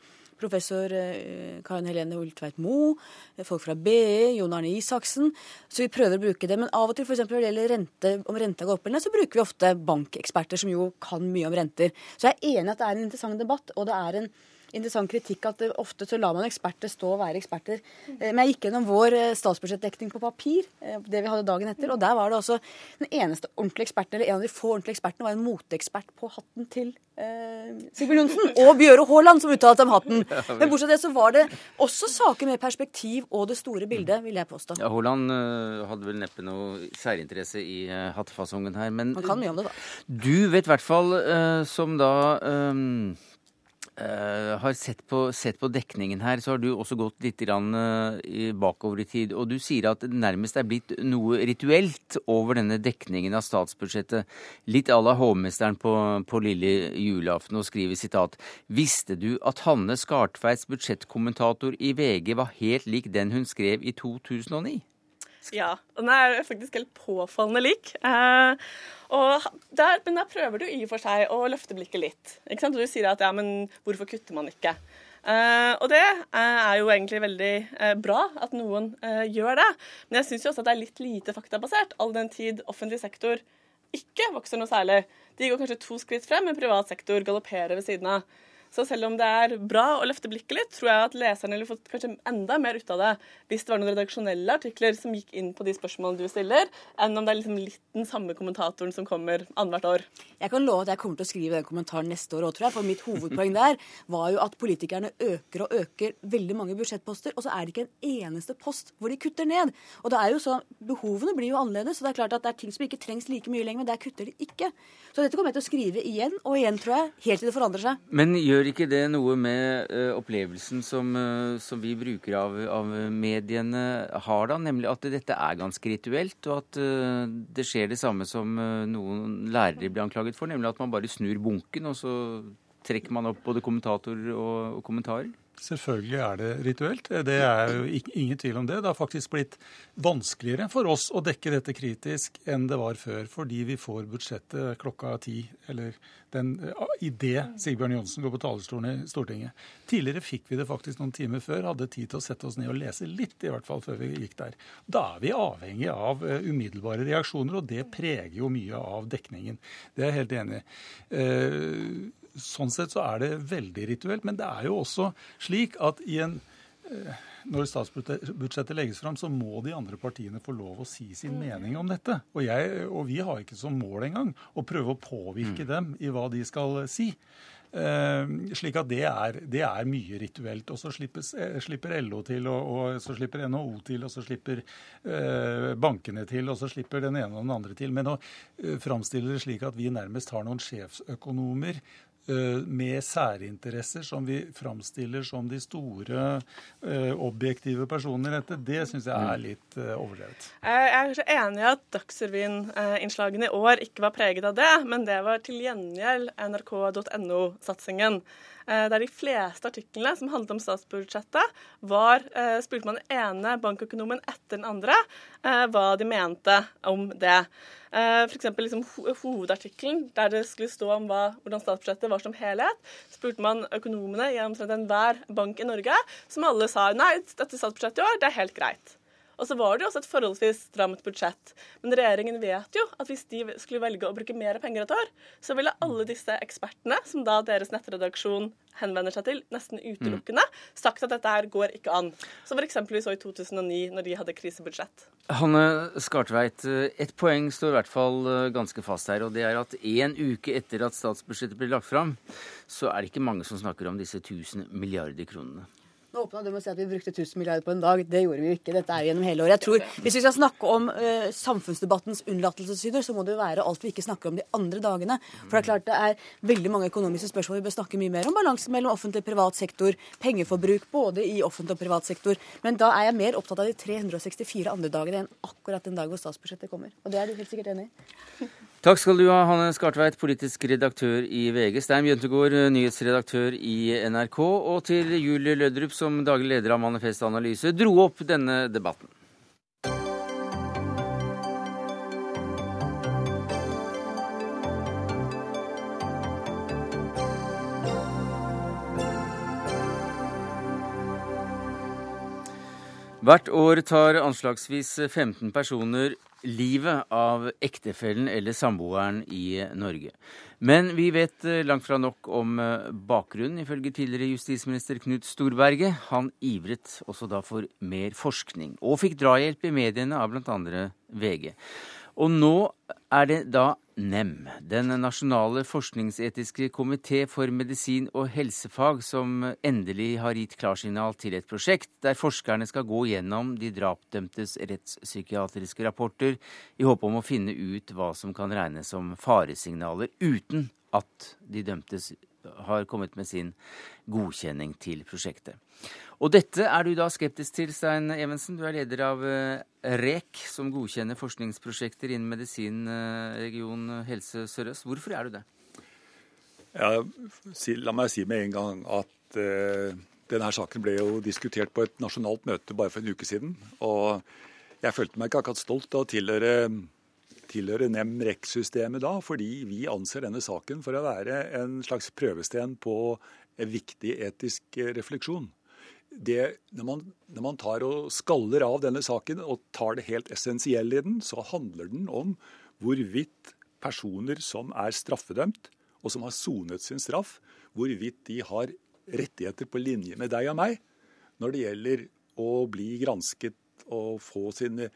Professor eh, Karin Helene Ultveit Moe, eh, folk fra BI, Jon Arne Isaksen. Så vi prøver å bruke det. Men av og til, f.eks. når det gjelder rente, om renta går opp eller ned, så bruker vi ofte bankeksperter som jo kan mye om renter. Så jeg er enig at det er en interessant debatt, og det er en interessant kritikk at ofte så lar man eksperter stå og være eksperter. Eh, Men jeg gikk gjennom vår eh, statsbudsjettdekning på papir, eh, det vi hadde dagen etter, og der var det også den eneste ordentlige eksperten, eller en av de få ordentlige ekspertene, var en moteekspert på hatten til eh, Sigbjørn Johnsen *laughs* og Bjøre Haaland som uttalte om hatten. Men bortsett fra det så var det også saker med perspektiv og det store bildet, vil jeg påstå. Ja, Haaland eh, hadde vel neppe noe særinteresse i hattefasongen her, men Man kan mye om det, da. du vet i hvert fall, eh, som da eh, eh, har sett på, sett på dekningen her, så har du også gått litt grann, eh, bakover i tid. Og du sier at det nærmest er blitt noe rituelt over denne dekningen av statsbudsjettet. Litt à la hovmesteren på, på lille julaften, og skriver sitat Visste du at Hanne Skartveits budsjettkommentator i VG var helt lik den hun skrev i 2009? Ja, den er faktisk helt påfallende lik. Eh, der, men der prøver du i og for seg å løfte blikket litt. Ikke sant? Og du sier at ja, men hvorfor kutter man ikke? Eh, og det eh, er jo egentlig veldig eh, bra at noen eh, gjør det. Men jeg syns også at det er litt lite faktabasert, all den tid offentlig sektor ikke vokser noe særlig. De går kanskje to skritt frem, men privat sektor galopperer ved siden av. Så selv om det er bra å løfte blikket litt, tror jeg at leserne ville fått kanskje enda mer ut av det hvis det var noen redaksjonelle artikler som gikk inn på de spørsmålene du stiller, enn om det er liksom litt den samme kommentatoren som kommer annethvert år. Jeg kan love at jeg kommer til å skrive den kommentaren neste år òg, tror jeg. For mitt hovedpoeng der var jo at politikerne øker og øker veldig mange budsjettposter, og så er det ikke en eneste post hvor de kutter ned. Og det er jo sånn, Behovene blir jo annerledes, så det er klart at det er ting som ikke trengs like mye lenger, men der kutter de ikke. Så dette kommer jeg til å skrive igjen og igjen, tror jeg, helt til det forandrer seg. Men gjør ikke det noe med uh, opplevelsen som, uh, som vi bruker av, av mediene har, da? Nemlig at dette er ganske rituelt, og at uh, det skjer det samme som noen lærere blir anklaget for, nemlig at man bare snur bunken, og så trekker man opp både kommentatorer og, og kommentarer? Selvfølgelig er det rituelt. Det er jo ingen tvil om det. Det har faktisk blitt vanskeligere for oss å dekke dette kritisk enn det var før, fordi vi får budsjettet klokka ti, eller den idet Sigbjørn Johnsen går på talerstolen i Stortinget. Tidligere fikk vi det faktisk noen timer før, hadde tid til å sette oss ned og lese litt, i hvert fall før vi gikk der. Da er vi avhengig av eh, umiddelbare reaksjoner, og det preger jo mye av dekningen. Det er jeg helt enig i. Eh, sånn sett så er det veldig rituelt. Men det er jo også slik at i en eh, når statsbudsjettet legges fram, så må de andre partiene få lov å si sin mening om dette. Og, jeg, og vi har ikke som mål engang å prøve å påvirke mm. dem i hva de skal si. Uh, slik at det er, det er, mye rituelt. Og så slipper, slipper LO til, og, og, så slipper NHO til, og så slipper uh, bankene til, og så slipper den ene og den andre til. Men å uh, framstille det slik at vi nærmest har noen sjefsøkonomer Eh, med særinteresser som vi framstiller som de store uh, objektive personene i dette, det syns jeg er mm. litt uh, overdrevet. Jeg er så enig i at Dagsrevyen-innslagene i år ikke var preget av det, men det var til gjengjeld nrk.no-satsingen. Eh, der de fleste artiklene som handlet om statsbudsjettet, var, eh, spurte man den ene bankøkonomen etter den andre eh, hva de mente om det. F.eks. Liksom, hovedartikkelen der det skulle stå om hva, hvordan statsbudsjettet var som helhet, spurte man økonomene i omtrent enhver bank i Norge, som alle sa nei, dette statsbudsjettet i år, det er helt greit. Og så var det jo også et forholdsvis stramt budsjett. Men regjeringen vet jo at hvis de skulle velge å bruke mer penger et år, så ville alle disse ekspertene, som da deres nettredaksjon henvender seg til, nesten utelukkende, sagt at dette her går ikke an. Som f.eks. vi så i 2009, når de hadde krisebudsjett. Hanne Skartveit, ett poeng står i hvert fall eh, ganske fast her, og det er at én uke etter at statsbudsjettet blir lagt fram, så er det ikke mange som snakker om disse 1000 milliarder kronene. Nå åpna du med å si at vi brukte 1000 milliarder på en dag. Det gjorde vi jo ikke. Dette er jo gjennom hele året. Jeg tror, Hvis vi skal snakke om uh, samfunnsdebattens unnlatelsessyder, så må det jo være alt vi ikke snakker om de andre dagene. For det er klart det er veldig mange økonomiske spørsmål vi bør snakke mye mer om. Balansen mellom offentlig og privat sektor, pengeforbruk både i offentlig og privat sektor. Men da er jeg mer opptatt av de 364 andre dagene enn akkurat den dag hvor statsbudsjettet kommer. Og det er du helt sikkert enig i. Takk skal du ha, Hanne Skartveit, politisk redaktør i VG. Stein Bjøntegård, nyhetsredaktør i NRK. Og til Julie Lødrup, som daglig leder av Manifest Analyse, dro opp denne debatten. Hvert år tar anslagsvis 15 personer livet av ektefellen eller samboeren i Norge. Men vi vet eh, langt fra nok om eh, bakgrunnen, ifølge tidligere justisminister Knut Storberget. Han ivret også da for mer forskning, og fikk drahjelp i mediene av bl.a. VG. Og nå er det da NEM, den nasjonale forskningsetiske komité for medisin og helsefag, som endelig har gitt klarsignal til et prosjekt der forskerne skal gå gjennom de drapdømtes rettspsykiatriske rapporter i håp om å finne ut hva som kan regnes som faresignaler, uten at de dømtes har kommet med sin godkjenning til prosjektet. Og dette er du da skeptisk til, Stein Evensen. Du er leder av eh, REK, som godkjenner forskningsprosjekter innen medisin eh, region Helse Sør-Øst. Hvorfor er du det? Ja, la meg si med en gang at uh, denne saken ble jo diskutert på et nasjonalt møte bare for en uke siden. Og jeg følte meg ikke akkurat stolt av å tilhøre, tilhøre NEM-REK-systemet da, fordi vi anser denne saken for å være en slags prøvesten på en viktig etisk refleksjon det, når, man, når, man, tar og skaller av denne saken og tar det helt essensielle i den, så handler den om hvorvidt personer som er straffedømt, og som har sonet sin straff, hvorvidt de har rettigheter på linje med deg og meg når det gjelder å bli gransket og få sine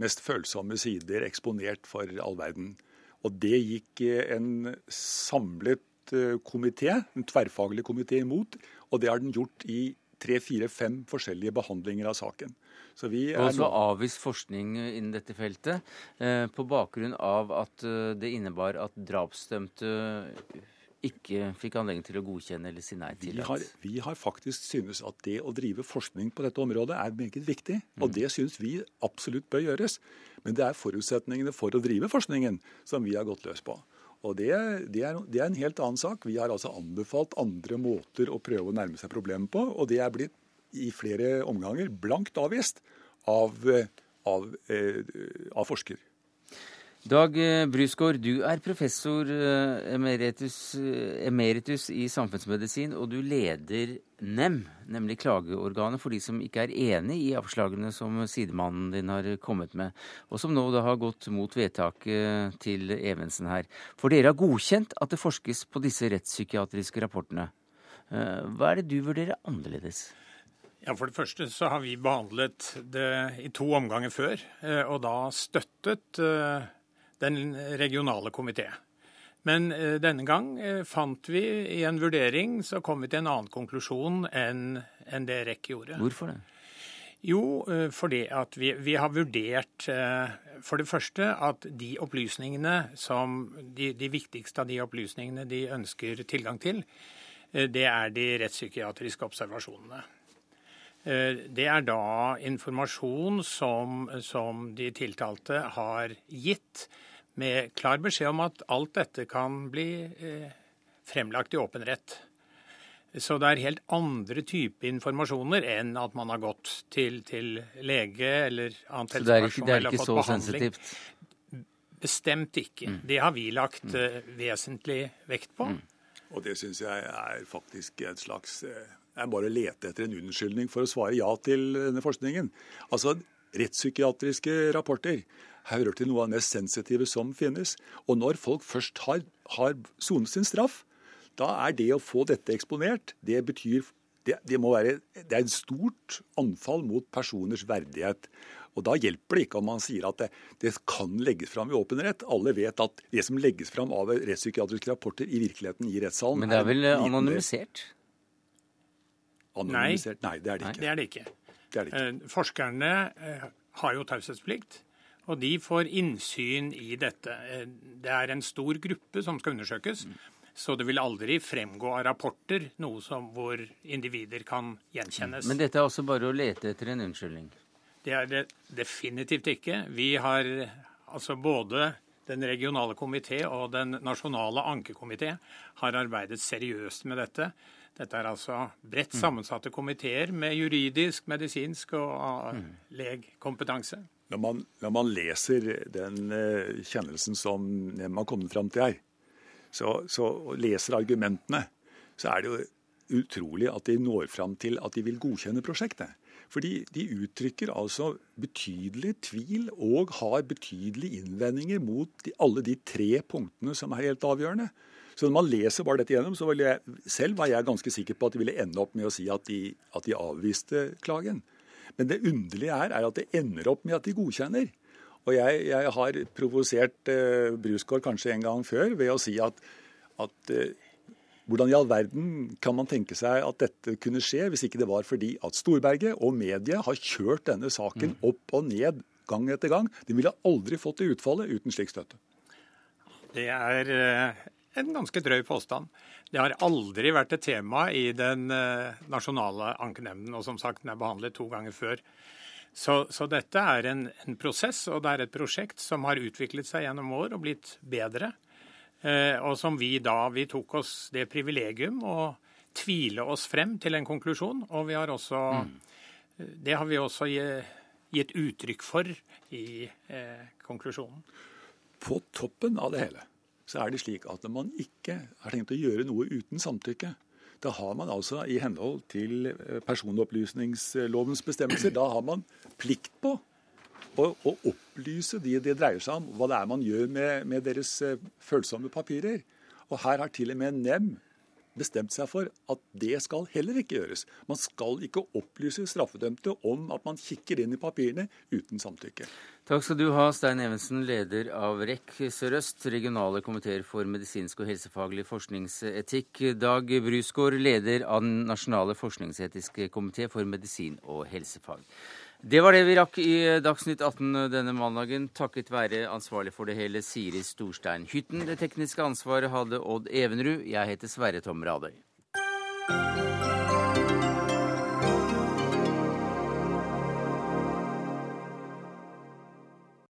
mest følsomme sider eksponert for all verden. Og det gikk en samlet eh, komité, en tverrfaglig komité, imot. Og det har den gjort i tre-fire-fem forskjellige behandlinger av saken. Så vi er Også avvist forskning innen dette feltet eh, på bakgrunn av at eh, det innebar at drapsdømte ikke fikk anledning til å godkjenne eller si nei til vi har, vi har faktisk synes at det å drive forskning på dette området er meget viktig. Og mm. det synes vi absolutt bør gjøres. Men det er forutsetningene for å drive forskningen som vi har gått løs på. Og det, det, er, det, er, en helt annen sak. Vi har altså anbefalt andre måter å prøve å nærme seg problemet på, og det er blitt i flere omganger blankt avvist av, av, av, av forsker. Dag eh, Brusgaard, du er professor eh, emeritus, eh, emeritus, i samfunnsmedisin, og du leder NEM, nemlig klageorganet for de som ikke er enig i avslagene som sidemannen din har kommet med, og som nå da har gått mot vedtaket til Evensen her. For dere har godkjent at det forskes på disse rettspsykiatriske rapportene. Hva er det du vurderer annerledes? Ja, For det første så har vi behandlet det i to omganger før, og da støttet den regionale komité. Men eh, denne gang eh, fant vi i en vurdering så kom vi til en annen konklusjon enn en det REC gjorde. Hvorfor det? Jo, eh, fordi at vi, vi, har vurdert for det første at de opplysningene som de, de, viktigste av de opplysningene de ønsker tilgang til, det er de rettspsykiatriske observasjonene. Det er da informasjon som, som de tiltalte har gitt med klar beskjed om at alt dette kan bli eh, fremlagt i åpen rett. Så det er helt andre typer informasjoner enn at man har gått til, til lege eller annet helsepersonell. Så det er ikke, det er ikke så behandling. sensitivt? Bestemt ikke. Mm. Det har vi lagt uh, vesentlig vekt på. Mm. Og det syns jeg er faktisk et slags eh, Jeg er bare lete etter en unnskyldning for å svare ja til denne forskningen. Altså, rettspsykiatriske rapporter hører til noe av det mest sensitive som finnes. Og når folk først har, har sonet sin straff, da er det å få dette eksponert, det betyr det, det, må være, det er et stort anfall mot personers verdighet. Og Da hjelper det ikke om man sier at det, det kan legges fram i åpen rett. Alle vet at det som legges fram av rettspsykiatriske rapporter i virkeligheten i rettssalen Men det er vel er anonymisert? Anonymisert? Nei, det er det ikke. Det er det ikke. Det er det ikke. Eh, forskerne eh, har jo taushetsplikt. Og de får innsyn i dette. Eh, det er en stor gruppe som skal undersøkes. Så det vil aldri fremgå av rapporter noe som, hvor individer kan gjenkjennes. Men dette er også bare å lete etter en unnskyldning? Det er det definitivt ikke. Vi har altså både den regionale komité og den nasjonale ankekomité har arbeidet seriøst med dette. Dette er altså bredt mm. sammensatte komiteer med juridisk, medisinsk og mm. legkompetanse. Når man, når man leser den uh, kjennelsen som Nem har kommet fram til her, så, så, og leser argumentene, så er det jo utrolig at de når fram til at de vil godkjenne prosjektet. Fordi de uttrykker altså betydelig tvil og har betydelige innvendinger mot de, alle de tre punktene som er helt avgjørende. Så når man leser bare dette gjennom, så jeg, selv var jeg ganske sikker på at de ville ende opp med å si at de, at de avviste klagen. Men det underlige er, er at det ender opp med at de godkjenner. Og jeg, jeg har provosert eh, Brusgaard kanskje en gang før ved å si at, at eh, hvordan i all verden kan man tenke seg at dette kunne skje, hvis ikke det var fordi at Storberget og mediet har kjørt denne saken mm. opp og ned gang etter gang? De ville aldri fått det utfallet uten slik støtte. Det er eh, en ganske drøy påstand. Det har aldri vært et tema i den eh, nasjonale ankenemnden, og som sagt, den er behandlet to ganger før. Så, så dette er en, en, prosess, og det er et prosjekt som har utviklet seg gjennom år og blitt bedre. Eh, og som vi da Vi tok oss det privilegium å tvile oss frem til en konklusjon, og vi har også mm. Det har vi også gitt uttrykk for i eh, konklusjonen. På toppen av det hele så er det slik at når man ikke har tenkt å gjøre noe uten samtykke, da har man altså i henhold til eh, personopplysningslovens bestemmelser, da har man plikt på å, å opplyse de det dreier seg om, hva det er man gjør med, med deres eh, følsomme papirer. Og her har til og med NEM bestemt seg for at det skal heller ikke gjøres. Man skal ikke opplyse straffedømte om at man kikker inn i papirene uten samtykke. Takk skal du ha, Stein Evensen, leder av REC Sør-Øst, regionale komiteer for medisinsk og helsefaglig forskningsetikk. Dag Brusgaard, leder av den nasjonale forskningsetiske komité for medisin og helsefag. Det var det vi rakk i Dagsnytt 18 denne mandagen, takket være ansvarlig for det hele Siri Storstein Hytten. Det tekniske ansvaret hadde Odd Evenrud. Jeg heter Sverre Tom Radøy.